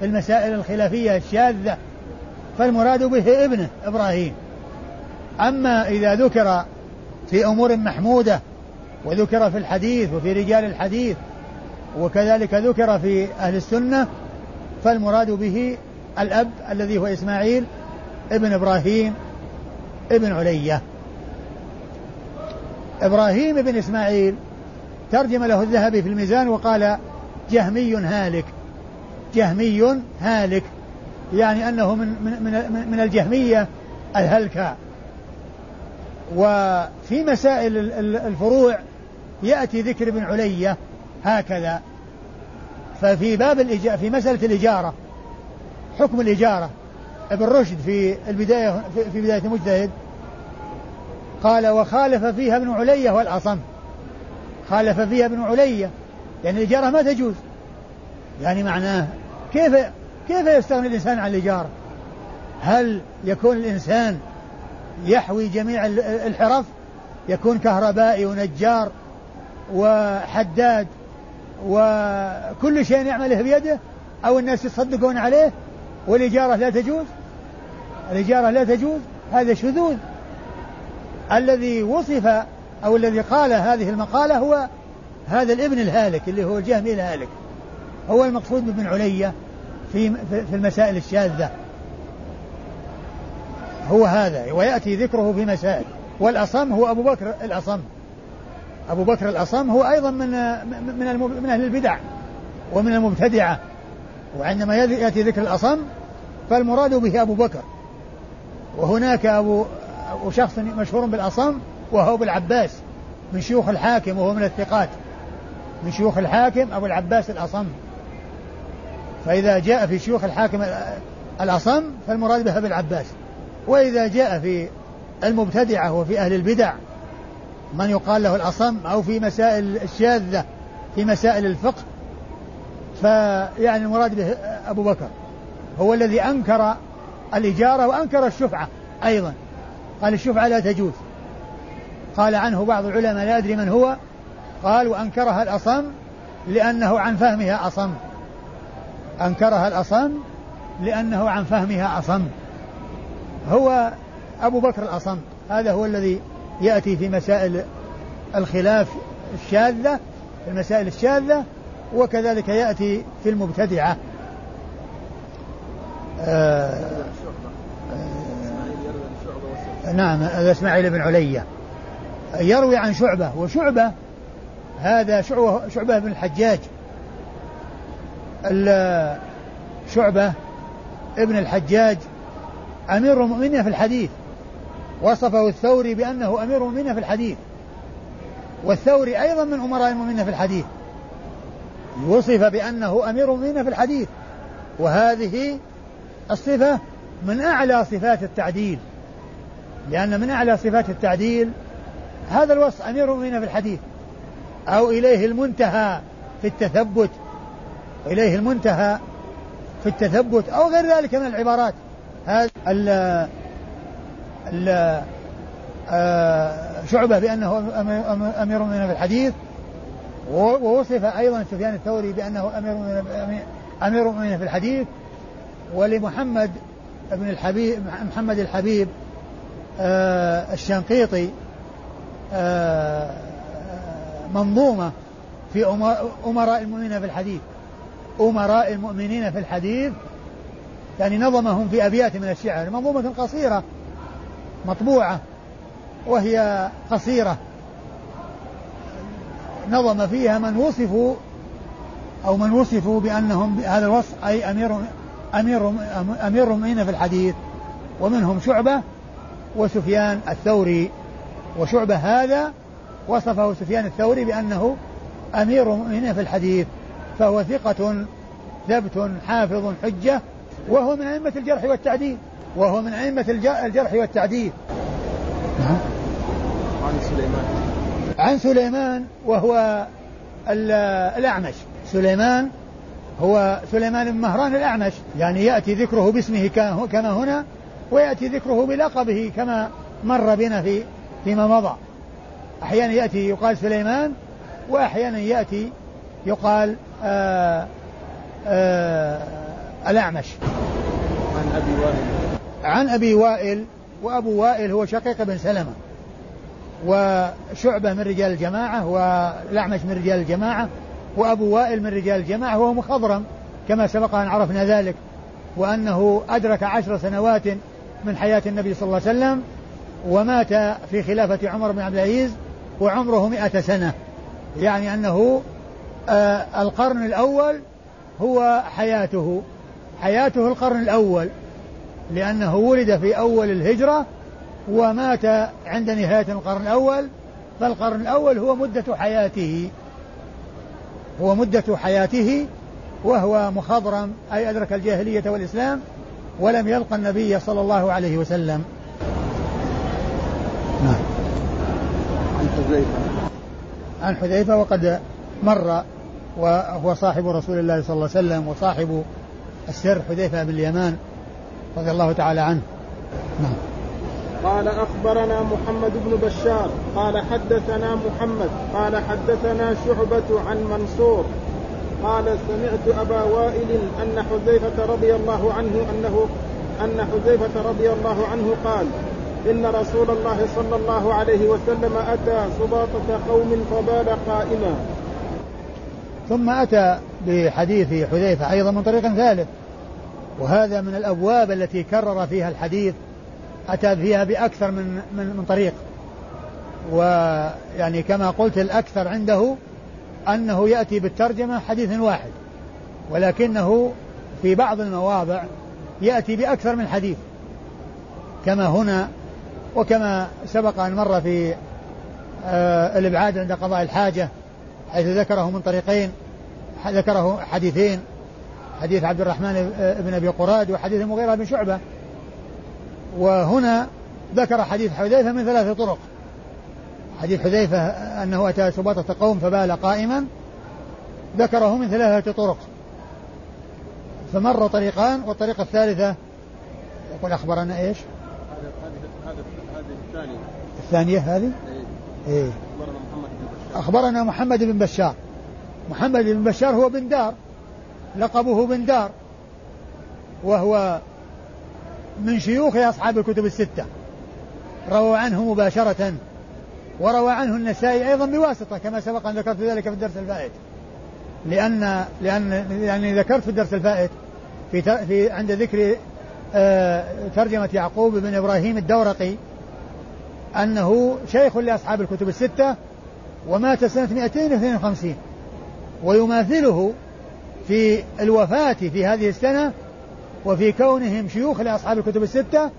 في المسائل الخلافية الشاذة فالمراد به ابنه إبراهيم. أما إذا ذكر في أمور محمودة وذكر في الحديث وفي رجال الحديث وكذلك ذكر في أهل السنة فالمراد به الأب الذي هو إسماعيل ابن إبراهيم ابن علية. إبراهيم بن إسماعيل ترجم له الذهبي في الميزان وقال جهمي هالك جهمي هالك يعني أنه من, من, من, من الجهمية الهلكة. وفي مسائل الفروع يأتي ذكر ابن علية هكذا. ففي باب الإجارة في مسألة الإجارة حكم الإجارة. ابن رشد في البداية في بداية المجتهد قال وخالف فيها ابن علية والأصم خالف فيها ابن علية يعني الإجارة ما تجوز. يعني معناه كيف كيف يستغني الإنسان عن الإجارة؟ هل يكون الإنسان يحوي جميع الحرف؟ يكون كهربائي ونجار؟ وحداد وكل شيء يعمله بيده أو الناس يصدقون عليه والإجارة لا تجوز؟ الإجارة لا تجوز؟ هذا شذوذ. الذي وصف أو الذي قال هذه المقالة هو هذا الابن الهالك اللي هو الجهمي الهالك هو المقصود بابن علية في في المسائل الشاذة. هو هذا ويأتي ذكره في مسائل. والأصم هو أبو بكر الأصم. أبو بكر الأصم هو أيضا من من من أهل البدع ومن المبتدعة وعندما يأتي ذكر الأصم فالمراد به أبو بكر. وهناك أبو وشخص مشهور بالأصم وهو أبو العباس من شيوخ الحاكم وهو من الثقات من شيوخ الحاكم أبو العباس الأصم. فإذا جاء في شيوخ الحاكم الأصم فالمراد به أبو العباس. وإذا جاء في المبتدعة وفي أهل البدع من يقال له الأصم أو في مسائل الشاذة في مسائل الفقه فيعني المراد به أبو بكر. هو الذي أنكر الإجارة وأنكر الشفعة أيضا. قال الشفعة لا تجوز. قال عنه بعض العلماء لا أدري من هو. قال وأنكرها الأصم لأنه عن فهمها أصم. أنكرها الأصم لأنه عن فهمها أصم. هو أبو بكر الأصم. هذا هو الذي يأتي في مسائل الخلاف الشاذة في المسائل الشاذة وكذلك يأتي في المبتدعة. آه آه نعم إسماعيل بن علية يروي عن شعبة وشعبة هذا شعبة, شعبة بن الحجاج. شعبة ابن الحجاج أمير المؤمنين في الحديث. وصفه الثوري بأنه أمير المؤمنين في الحديث. والثوري أيضا من أمراء المؤمنين في الحديث. وصف بأنه أمير المؤمنين في الحديث. وهذه الصفة من أعلى صفات التعديل. لأن من أعلى صفات التعديل هذا الوصف أمير المؤمنين في الحديث. أو إليه المنتهى في التثبت. إليه المنتهى في التثبت أو غير ذلك من العبارات. هذا شعبة بأنه أمير المؤمنين في الحديث ووصف أيضا سفيان الثوري بأنه أمير أمير المؤمنين في الحديث ولمحمد بن الحبيب محمد الحبيب آه، الشنقيطي آه، منظومة في أمراء المؤمنين في الحديث. أمراء المؤمنين في الحديث يعني نظمهم في أبيات من الشعر منظومة قصيرة. مطبوعة وهي قصيرة. نظم فيها من وصفوا أو من وصفوا بأنهم بهذا الوصف أي أمير أمير أمير المؤمنين في الحديث ومنهم شعبة وسفيان الثوري. وشعبة هذا وصفه سفيان الثوري بأنه أمير المؤمنين في الحديث فهو ثقة ثبت حافظ حجة وهو من أئمة الجرح والتعديل. وهو من أئمة الجرح والتعديل. نعم. عن سليمان. عن سليمان وهو الأعمش. سليمان هو سليمان بن مهران الأعمش. يعني يأتي ذكره باسمه كما هنا ويأتي ذكره بلقبه كما مر بنا في فيما مضى. أحيانا يأتي يقال سليمان وأحيانا يأتي يقال آآ آه، آآ آه، الأعمش. عن أبي وائل. عن أبي وائل وأبو وائل هو شقيق بن سلمة وشعبة من رجال الجماعة والأعمش من رجال الجماعة وأبو وائل من رجال الجماعة وهو مخضرم كما سبق أن عرفنا ذلك وأنه أدرك عشر سنوات من حياة النبي صلى الله عليه وسلم ومات في خلافة عمر بن عبد العزيز وعمره مئة سنة. يعني أنه آه القرن الأول هو حياته حياته القرن الأول. لأنه ولد في أول الهجرة ومات عند نهاية القرن الأول فالقرن الأول هو مدة حياته. هو مدة حياته وهو مخضرم أي أدرك الجاهلية والإسلام ولم يلقى النبي صلى الله عليه وسلم. نعم. عن حذيفة. عن حذيفة وقد مر وهو صاحب رسول الله صلى الله عليه وسلم وصاحب السر حذيفة بن اليمان. رضي الله تعالى عنه. نعم. قال أخبرنا محمد بن بشار قال حدثنا محمد قال حدثنا شعبة عن منصور قال سمعت أبا وائل أن حذيفة رضي الله عنه أنه أن حذيفة رضي الله عنه قال إن رسول الله صلى الله عليه وسلم أتى سباطة قوم فبال قائما. ثم أتى بحديث حذيفة أيضا من طريق ثالث. وهذا من الأبواب التي كرر فيها الحديث أتى فيها بأكثر من من من طريق. ويعني كما قلت الأكثر عنده أنه يأتي بالترجمة حديث واحد ولكنه في بعض المواضع يأتي بأكثر من حديث. كما هنا وكما سبق أن مر في آه الإبعاد عند قضاء الحاجة حيث ذكره من طريقين ذكره حديثين حديث عبد الرحمن بن أبي قراد وحديث المغيرة بن شعبة. وهنا ذكر حديث حذيفة من ثلاث طرق. حديث حذيفة أنه أتى سباطة قوم فبال قائما ذكره من ثلاثة طرق. فمر طريقان والطريقة الثالثة يقول أخبرنا إيش؟ هذه هذه هذه الثانية الثانية هذه؟ إيه. أخبرنا محمد بن بشار. أخبرنا محمد بن بشار. محمد بن بشار هو بن دار. لقبه بن دار وهو من شيوخ أصحاب الكتب الستة. روى عنه مباشرة وروى عنه النسائي أيضا بواسطة كما سبق أن ذكرت ذلك في الدرس الفائت لأن لأن يعني ذكرت في الدرس الفائت في في عند ذكر آه، ترجمة يعقوب بن إبراهيم الدورقي أنه شيخ لأصحاب الكتب الستة ومات سنة 252 ويماثله في الوفاة في هذه السنة وفي كونهم شيوخ لأصحاب الكتب الستة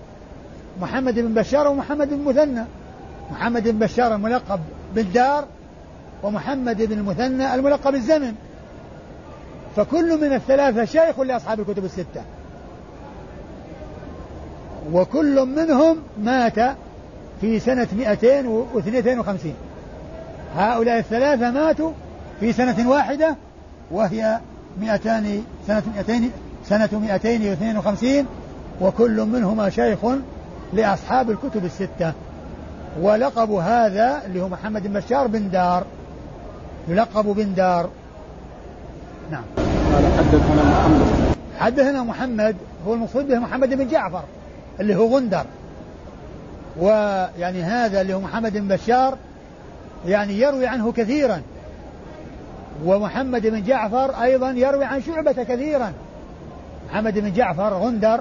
محمد بن بشار ومحمد بن مثنى. محمد بن بشار الملقب بالدار ومحمد بن المثنى الملقب بالزمن. فكل من الثلاثة شيخ لأصحاب الكتب الستة. وكل منهم مات في سنة 252 هؤلاء الثلاثة ماتوا في سنة واحدة وهي 200 سنة 200 سنة 252 وكل منهما شيخ لأصحاب الكتب الستة. ولقب هذا اللي هو محمد بن بشار بن دار. يلقب بن دار. نعم. قال حدثنا محمد. حدثنا محمد هو المقصود به محمد بن جعفر اللي هو غندر. ويعني هذا اللي هو محمد بن بشار يعني يروي عنه كثيرا. ومحمد بن جعفر أيضا يروي عن شعبة كثيرا. محمد بن جعفر غندر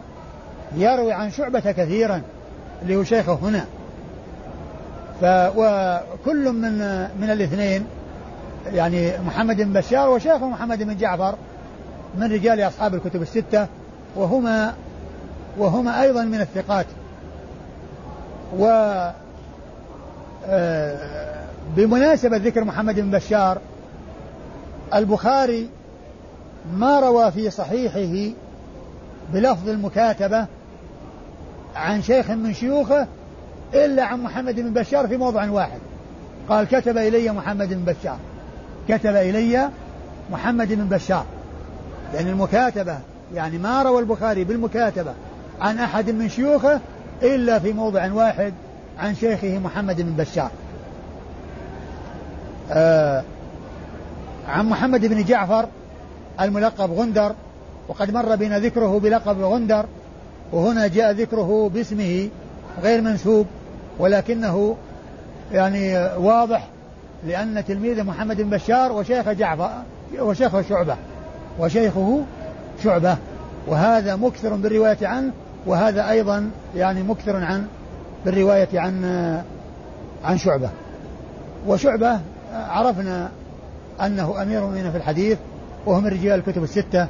يروي عن شعبة كثيرا اللي هو شيخه هنا. ف وكل من من الاثنين يعني محمد بن بشار وشيخه محمد بن جعفر من رجال أصحاب الكتب الستة وهما وهما أيضا من الثقات. و آه، بمناسبة ذكر محمد بن بشار البخاري ما روى في صحيحه بلفظ المكاتبة عن شيخ من شيوخه إلا عن محمد بن بشار في موضع واحد. قال كتب إلي محمد بن بشار. كتب إلي محمد بن بشار. لأن المكاتبة يعني ما روى البخاري بالمكاتبة عن أحد من شيوخه إلا في موضع واحد عن شيخه محمد بن بشار. آه عن محمد بن جعفر الملقب غندر وقد مر بنا ذكره بلقب غندر وهنا جاء ذكره باسمه غير منسوب ولكنه يعني واضح لأن تلميذ محمد بن بشار وشيخ جعفر وشيخه شعبة وشيخه شعبة وهذا مكثر بالرواية عنه وهذا أيضا يعني مكثر عن بالرواية عن عن شعبة. وشعبة عرفنا أنه أمير المؤمنين في الحديث وهو من رجال الكتب الستة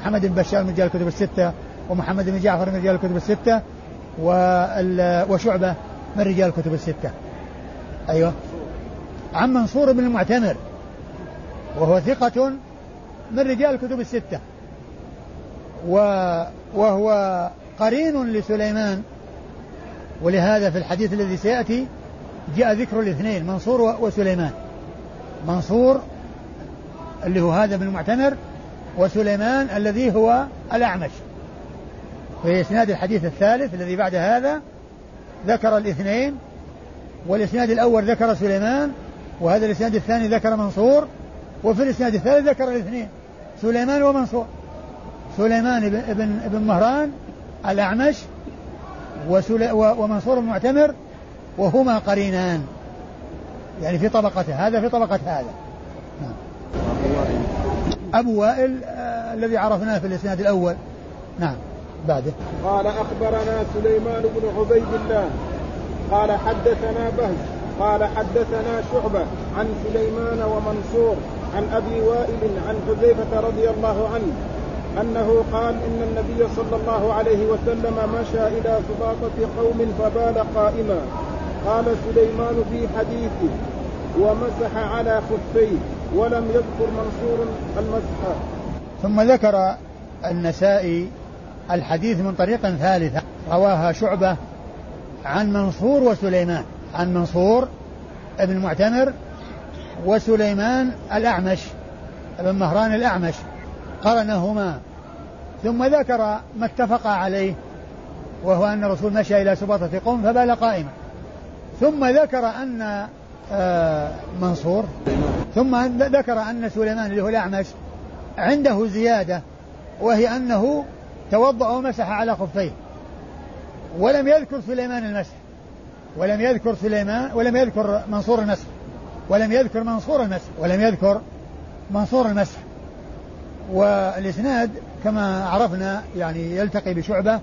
محمد بن بشار من رجال الكتب الستة ومحمد بن جعفر من رجال الكتب الستة وشعبة من رجال الكتب الستة. أيوة. عن منصور بن المعتمر وهو ثقة من رجال الكتب الستة. وهو قرين لسليمان. ولهذا في الحديث الذي سيأتي جاء ذكر الاثنين منصور وسليمان. منصور اللي هو هذا بن المعتمر وسليمان الذي هو الأعمش. في إسناد الحديث الثالث الذي بعد هذا ذكر الاثنين والإسناد الأول ذكر سليمان وهذا الإسناد الثاني ذكر منصور وفي الإسناد الثالث ذكر الاثنين سليمان ومنصور. سليمان بن بن مهران الأعمش ومنصور المعتمر وهما قرينان. يعني في طبقته هذا في طبقة هذا. نعم. أبو وائل آه الذي عرفناه في الإسناد الأول. نعم بعده. قال أخبرنا سليمان بن عبيد الله. قال حدثنا بهز. قال حدثنا شعبة عن سليمان ومنصور عن أبي وائل عن حذيفة رضي الله عنه أنه قال إن النبي صلى الله عليه وسلم مشى إلى سباطة قوم فبال قائما. قال سليمان في حديثه ومسح على خفيه. ولم يذكر منصور المسح. ثم ذكر النسائي الحديث من طريق ثالثة رواها شعبة عن منصور وسليمان عن منصور ابن معتمر وسليمان الأعمش ابن مهران الأعمش قرنهما. ثم ذكر ما اتفق عليه وهو أن الرسول مشى إلى سباطة قوم فبال قائما. ثم ذكر أن آه، منصور ثم ذكر أن سليمان اللي هو الأعمش عنده زيادة وهي أنه توضأ ومسح على خفيه. ولم يذكر سليمان المسح. ولم يذكر سليمان ولم يذكر منصور المسح. ولم يذكر منصور المسح. ولم يذكر منصور المسح. والإسناد كما عرفنا يعني يلتقي بشعبة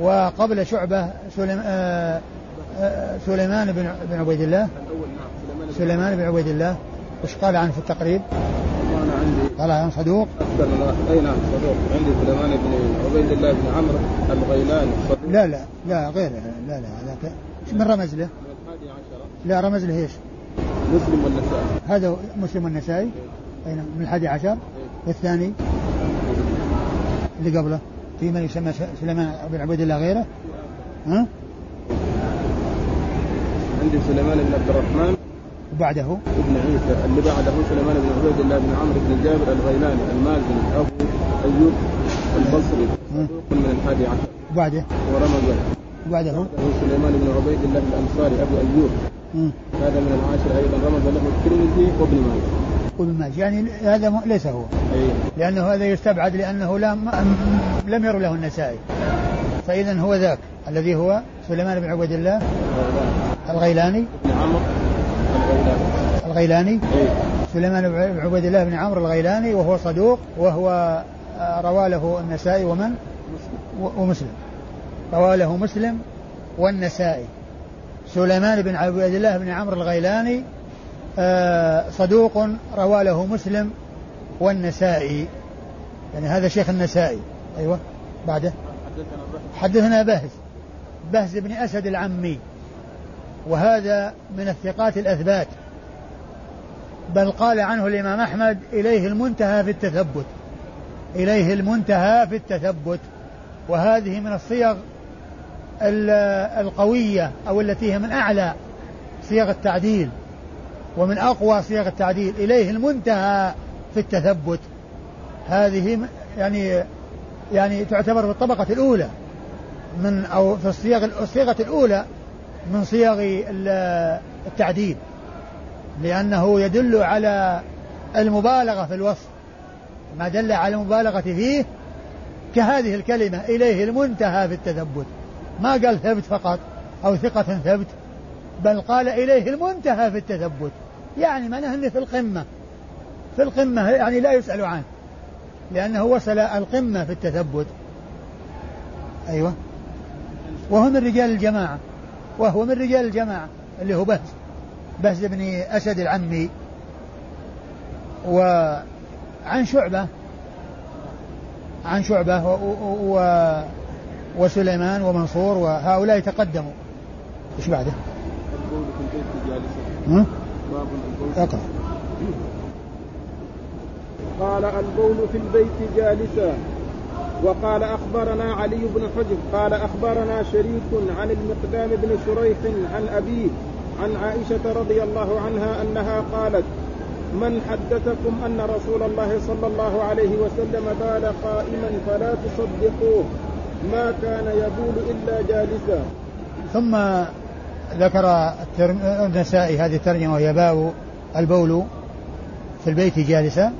وقبل شعبة سليم آه آه سليمان بن بن عبيد الله. سليمان بن عبيد الله. وش قال عنه في التقريب؟ أنا عندي قال عن صدوق. أي نعم صدوق. عندي سليمان بن عبيد الله بن عمرو الغيلاني. لا لا لا غيره. لا لا هذاك من رمز له؟ من الحادي عشر لا رمز له إيش؟ مسلم والنسائي. هذا مسلم والنسائي. أي نعم من الحادي عشر. والثاني اللي قبله. في من يسمى سليمان بن عبيد الله غيره؟ ها؟ عندي سليمان بن عبد الرحمن. وبعده ابن عيسى اللي بعده سليمان بن عبيد الله بن عمرو بن جابر الغيلاني المازني ابو أيوب البصري صدوق من الحادي عشر. وبعده؟ ورمز. وبعده؟ سليمان بن عبيد الله الأنصاري أبو أيوب. هذا من العاشر أيضا رمز له الترمذي وابن ماجه. وابن ماجه. يعني هذا ليس هو. اي لأنه هذا يستبعد لأنه لم لم ير له النسائي. فإذا هو ذاك الذي هو سليمان بن عبيد الله الغيلاني. ابن عمرو. الغيلاني. اي سليمان بن عبيد الله بن عمرو الغيلاني وهو صدوق وهو آه، روى له النسائي ومن؟ ومسلم. روى له مسلم والنسائي. سليمان بن عبيد الله بن عمرو الغيلاني آه، صدوق روى له مسلم والنسائي. يعني هذا شيخ النسائي. أيوه. بعده. حدثنا بهز. بهز بن أسد العمي. وهذا من الثقات الأثبات. بل قال عنه الإمام أحمد إليه المنتهى في التثبت. إليه المنتهى في التثبت. وهذه من الصيغ ال- القوية أو التي هي من أعلى صيغ التعديل ومن أقوى صيغ التعديل. إليه المنتهى في التثبت. هذه يعني يعني تعتبر في الطبقة الأولى من أو في الصيغ الصيغة الأولى من صيغ ال- التعديل. لأنه يدل على المبالغة في الوصف. ما دل على المبالغة فيه كهذه الكلمة إليه المنتهى في التثبت. ما قال ثبت فقط أو ثقة ثبت بل قال إليه المنتهى في التثبت. يعني معناه أنه في القمة. في القمة يعني لا يسأل عنه لأنه وصل القمة في التثبت. أيوة. وهو من رجال الجماعة. وهو من رجال الجماعة اللي هو بهز بهز بن أسد العمي وعن شعبة عن شعبة و و و وسليمان ومنصور وهؤلاء تقدموا إيش بعده؟ ها؟ أقرأ قال البول في البيت جالسا وقال أخبرنا علي بن حجر قال أخبرنا شريك عن المقدام بن شريح عن أبيه عن عائشة رضي الله عنها أنها قالت من حدثكم أن رسول الله صلى الله عليه وسلم بال قائما فلا تصدقوه ما كان يبول إلا جالسا ثم ذكر. النسائي هذه الترجمة وهي باب البول في البيت جالسا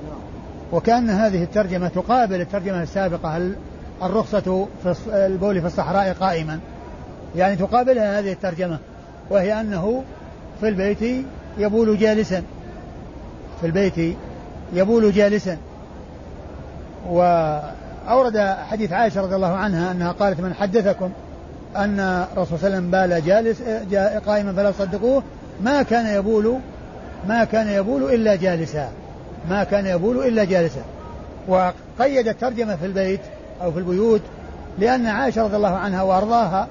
وكأن هذه الترجمة تقابل الترجمة السابقة ال- الرخصة في البول في الصحراء قائما يعني تقابلها هذه الترجمة وهي أنه في البيت يبول جالسا. في البيت يبول جالسا. وأورد حديث عائشة رضي الله عنها أنها قالت من حدثكم أن الرسول صلى الله عليه وسلم بال جالس جا- قائما فلا تصدقوه ما كان يبول ما كان يبول إلا جالسا. ما كان يبول إلا جالسا. وقيد الترجمة في البيت أو في البيوت لأن عائشة رضي الله عنها وأرضاها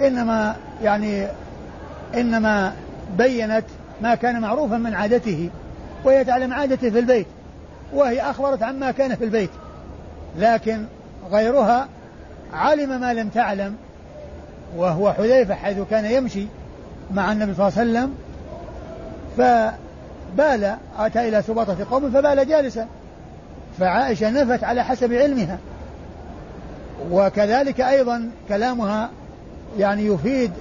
إنما يعني إنما بينت ما كان معروفا من عادته وهي تعلم عادته في البيت وهي أخبرت عما كان في البيت. لكن غيرها علم ما لم تعلم وهو حذيفة حيث كان يمشي مع النبي صلى الله عليه وسلم فبال أتى إلى سباطة قوم فبال جالسا. فعائشة نفت على حسب علمها. وكذلك أيضا كلامها يعني يفيد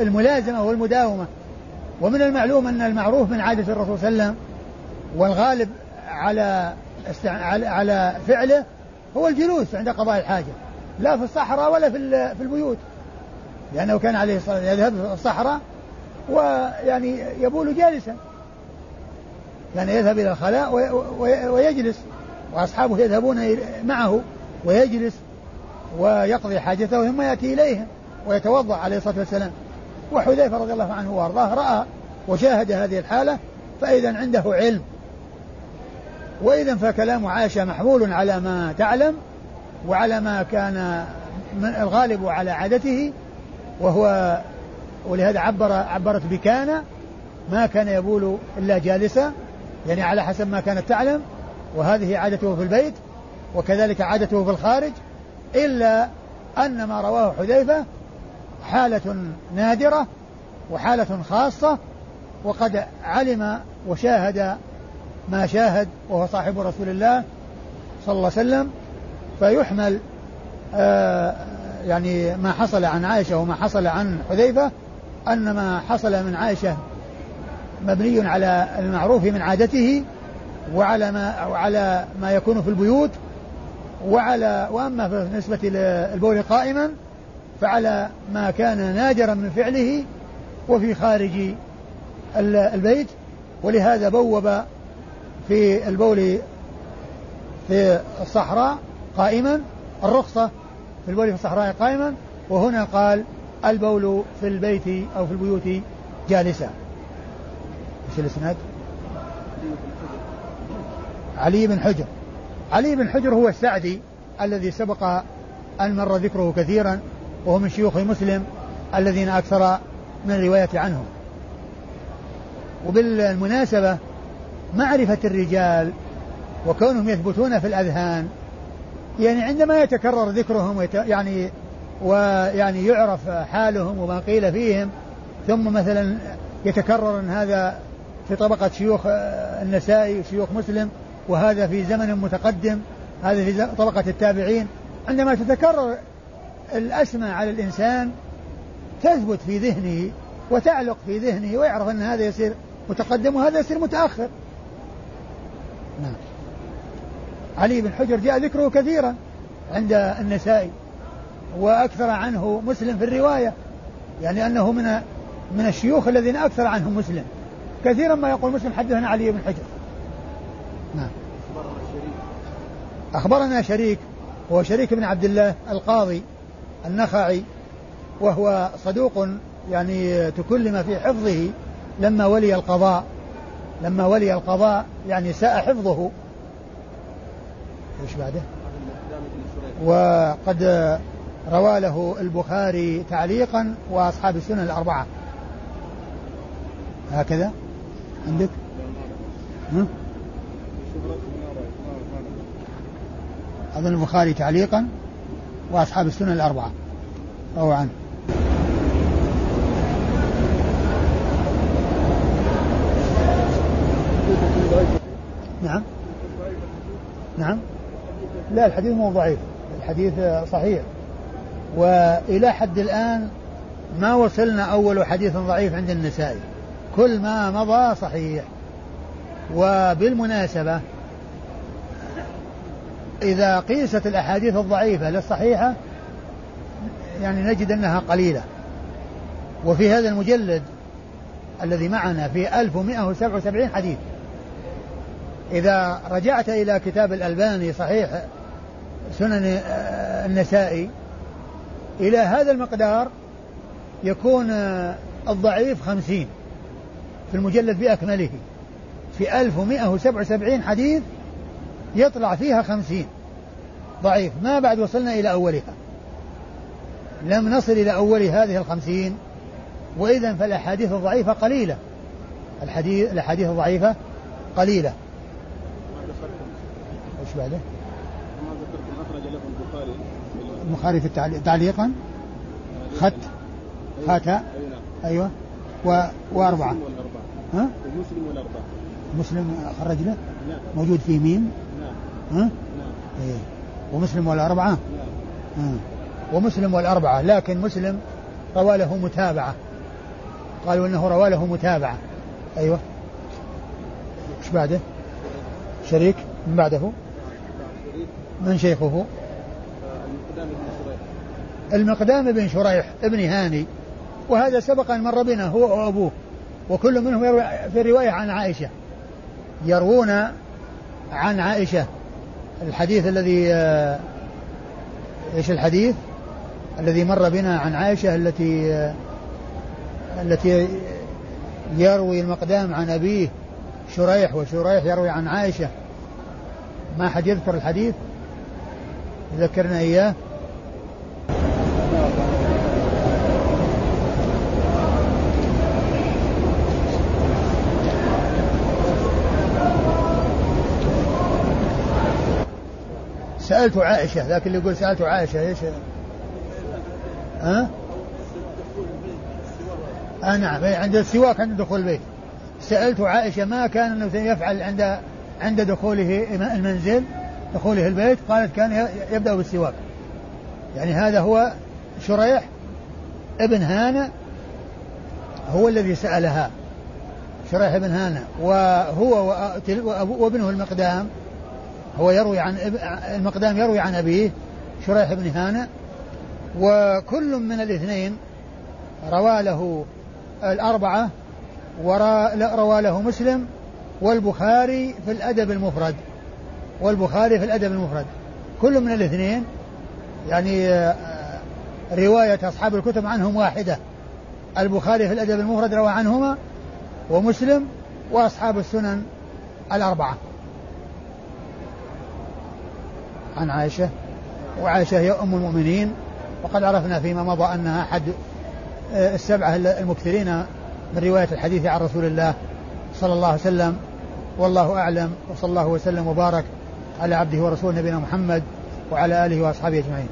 الملازمة والمداومة. ومن المعلوم أن المعروف من عادة الرسول صلى الله عليه وسلم والغالب على على فعله هو الجلوس عند قضاء الحاجة لا في الصحراء ولا في في البيوت. لأنه كان عليه الصلاة يذهب في الصحراء ويعني يبول جالسا. كان يذهب إلى الخلاء ويجلس وأصحابه يذهبون معه ويجلس. ويقضي حاجته ثم يأتي إليهم ويتوضأ عليه الصلاة والسلام. وحذيفة رضي الله عنه وأرضاه رأى وشاهد هذه الحالة فإذا عنده علم. وإذا فكلام عائشة محمول على ما تعلم وعلى ما كان الغالب على عادته وهو ولهذا عبر عبرت بكان ما كان يبول إلا جالسا يعني على حسب ما كانت تعلم وهذه عادته في البيت وكذلك عادته في الخارج إلا أن ما رواه حذيفة حالة نادرة وحالة خاصة وقد علم وشاهد ما شاهد وهو صاحب رسول الله صلى الله عليه وسلم فيحمل آه يعني ما حصل عن عائشة وما حصل عن حذيفة أن ما حصل من عائشة مبني على المعروف من عادته وعلى ما وعلى ما يكون في البيوت وعلى وأما بالنسبة للبول قائما فعلى ما كان نادرا من فعله وفي خارج البيت. ولهذا بوب في البول في الصحراء قائما الرخصة في البول في الصحراء قائما. وهنا قال البول في البيت أو في البيوت جالسا إيش الإسناد؟ علي بن حجر. علي بن حجر هو السعدي الذي سبق أن مر ذكره كثيرا وهو من شيوخ مسلم الذين أكثر من الرواية عنهم وبالمناسبة معرفة الرجال وكونهم يثبتون في الأذهان يعني عندما يتكرر ذكرهم ويت... يعني ويعني يعرف حالهم وما قيل فيهم ثم مثلا يتكرر إن هذا في طبقة شيوخ النسائي وشيوخ مسلم وهذا في زمن متقدم هذا في طبقة التابعين عندما تتكرر الأسماء على الإنسان تثبت في ذهنه وتعلق في ذهنه ويعرف أن هذا يصير متقدم وهذا يصير متأخر. نعم. علي بن حجر جاء ذكره كثيرا عند النسائي وأكثر عنه مسلم في الرواية يعني أنه من من الشيوخ الذين أكثر عنهم مسلم. كثيرا ما يقول مسلم حدثنا علي بن حجر. نعم أخبرنا شريك هو شريك بن عبد الله القاضي النخعي وهو صدوق يعني تكلم في حفظه لما ولي القضاء لما ولي القضاء يعني ساء حفظه إيش بعده؟ وقد روى له البخاري تعليقا وأصحاب السنن الأربعة هكذا عندك؟ ها؟ أظن البخاري تعليقا وأصحاب السنن الأربعة. روى عنه. نعم. نعم. لا الحديث مو ضعيف. الحديث صحيح. وإلى حد الآن ما وصلنا أول حديث ضعيف عند النسائي. كل ما مضى صحيح. وبالمناسبة إذا قيست الأحاديث الضعيفة للصحيحة يعني نجد أنها قليلة. وفي هذا المجلد الذي معنا في 1177 حديث. إذا رجعت إلى كتاب الألباني صحيح سنن النسائي إلى هذا المقدار يكون الضعيف خمسين في المجلد بأكمله. في 1177 حديث يطلع فيها خمسين. ضعيف ما بعد وصلنا إلى أولها لم نصل إلى أول هذه الخمسين وإذا فالأحاديث الضعيفة قليلة الحديث الأحاديث الضعيفة قليلة إيش بعده؟ البخاري في التعليق تعليقا خاتة نعم. أيوة و... وأربعة ها؟ ومسلم والأربعة مسلم خرج له؟ نعم موجود فيه ميم ها؟ نعم. إيه. ومسلم والأربعة؟ ومسلم والأربعة لكن مسلم روى له متابعة. قالوا إنه روى له متابعة. أيوه. إيش بعده؟ شريك. من بعده؟ من شيخه؟ المقدام بن شريح ابن هاني. وهذا سبق أن مر بنا هو وأبوه. وكل منهم يروي في الروايه عن عائشة. يروون عن عائشة. الحديث الذي آه، إيش الحديث؟ الذي مر بنا عن عائشة التي آه، التي يروي المقدام عن أبيه شريح وشريح يروي عن عائشة. ما حد يذكر الحديث؟ ذكرنا إياه. سألت عائشة ذاك اللي يقول سألت عائشة إيش؟ ها؟ آه نعم. عند السواك عند دخول البيت. سألت عائشة ما كان النبي يفعل عند عند دخوله المنزل دخوله البيت؟ قالت كان يبدأ بالسواك. يعني هذا هو شريح ابن هانة هو الذي سألها. شريح ابن هانة. وهو وابنه المقدام. هو يروي عن المقدام يروي عن أبيه شريح بن هانة وكل من الاثنين روى له الأربعة وروى له مسلم والبخاري في الأدب المفرد والبخاري في الأدب المفرد. كل من الاثنين يعني آه، رواية أصحاب الكتب عنهم واحدة. البخاري في الأدب المفرد روى عنهما ومسلم وأصحاب السنن الأربعة. عن عائشة وعائشة هي أم المؤمنين وقد عرفنا فيما مضى أنها أحد السبعة المكثرين من رواية الحديث عن رسول الله صلى الله عليه وسلم والله أعلم وصلى الله وسلم وبارك على عبده ورسوله نبينا محمد وعلى آله وأصحابه أجمعين.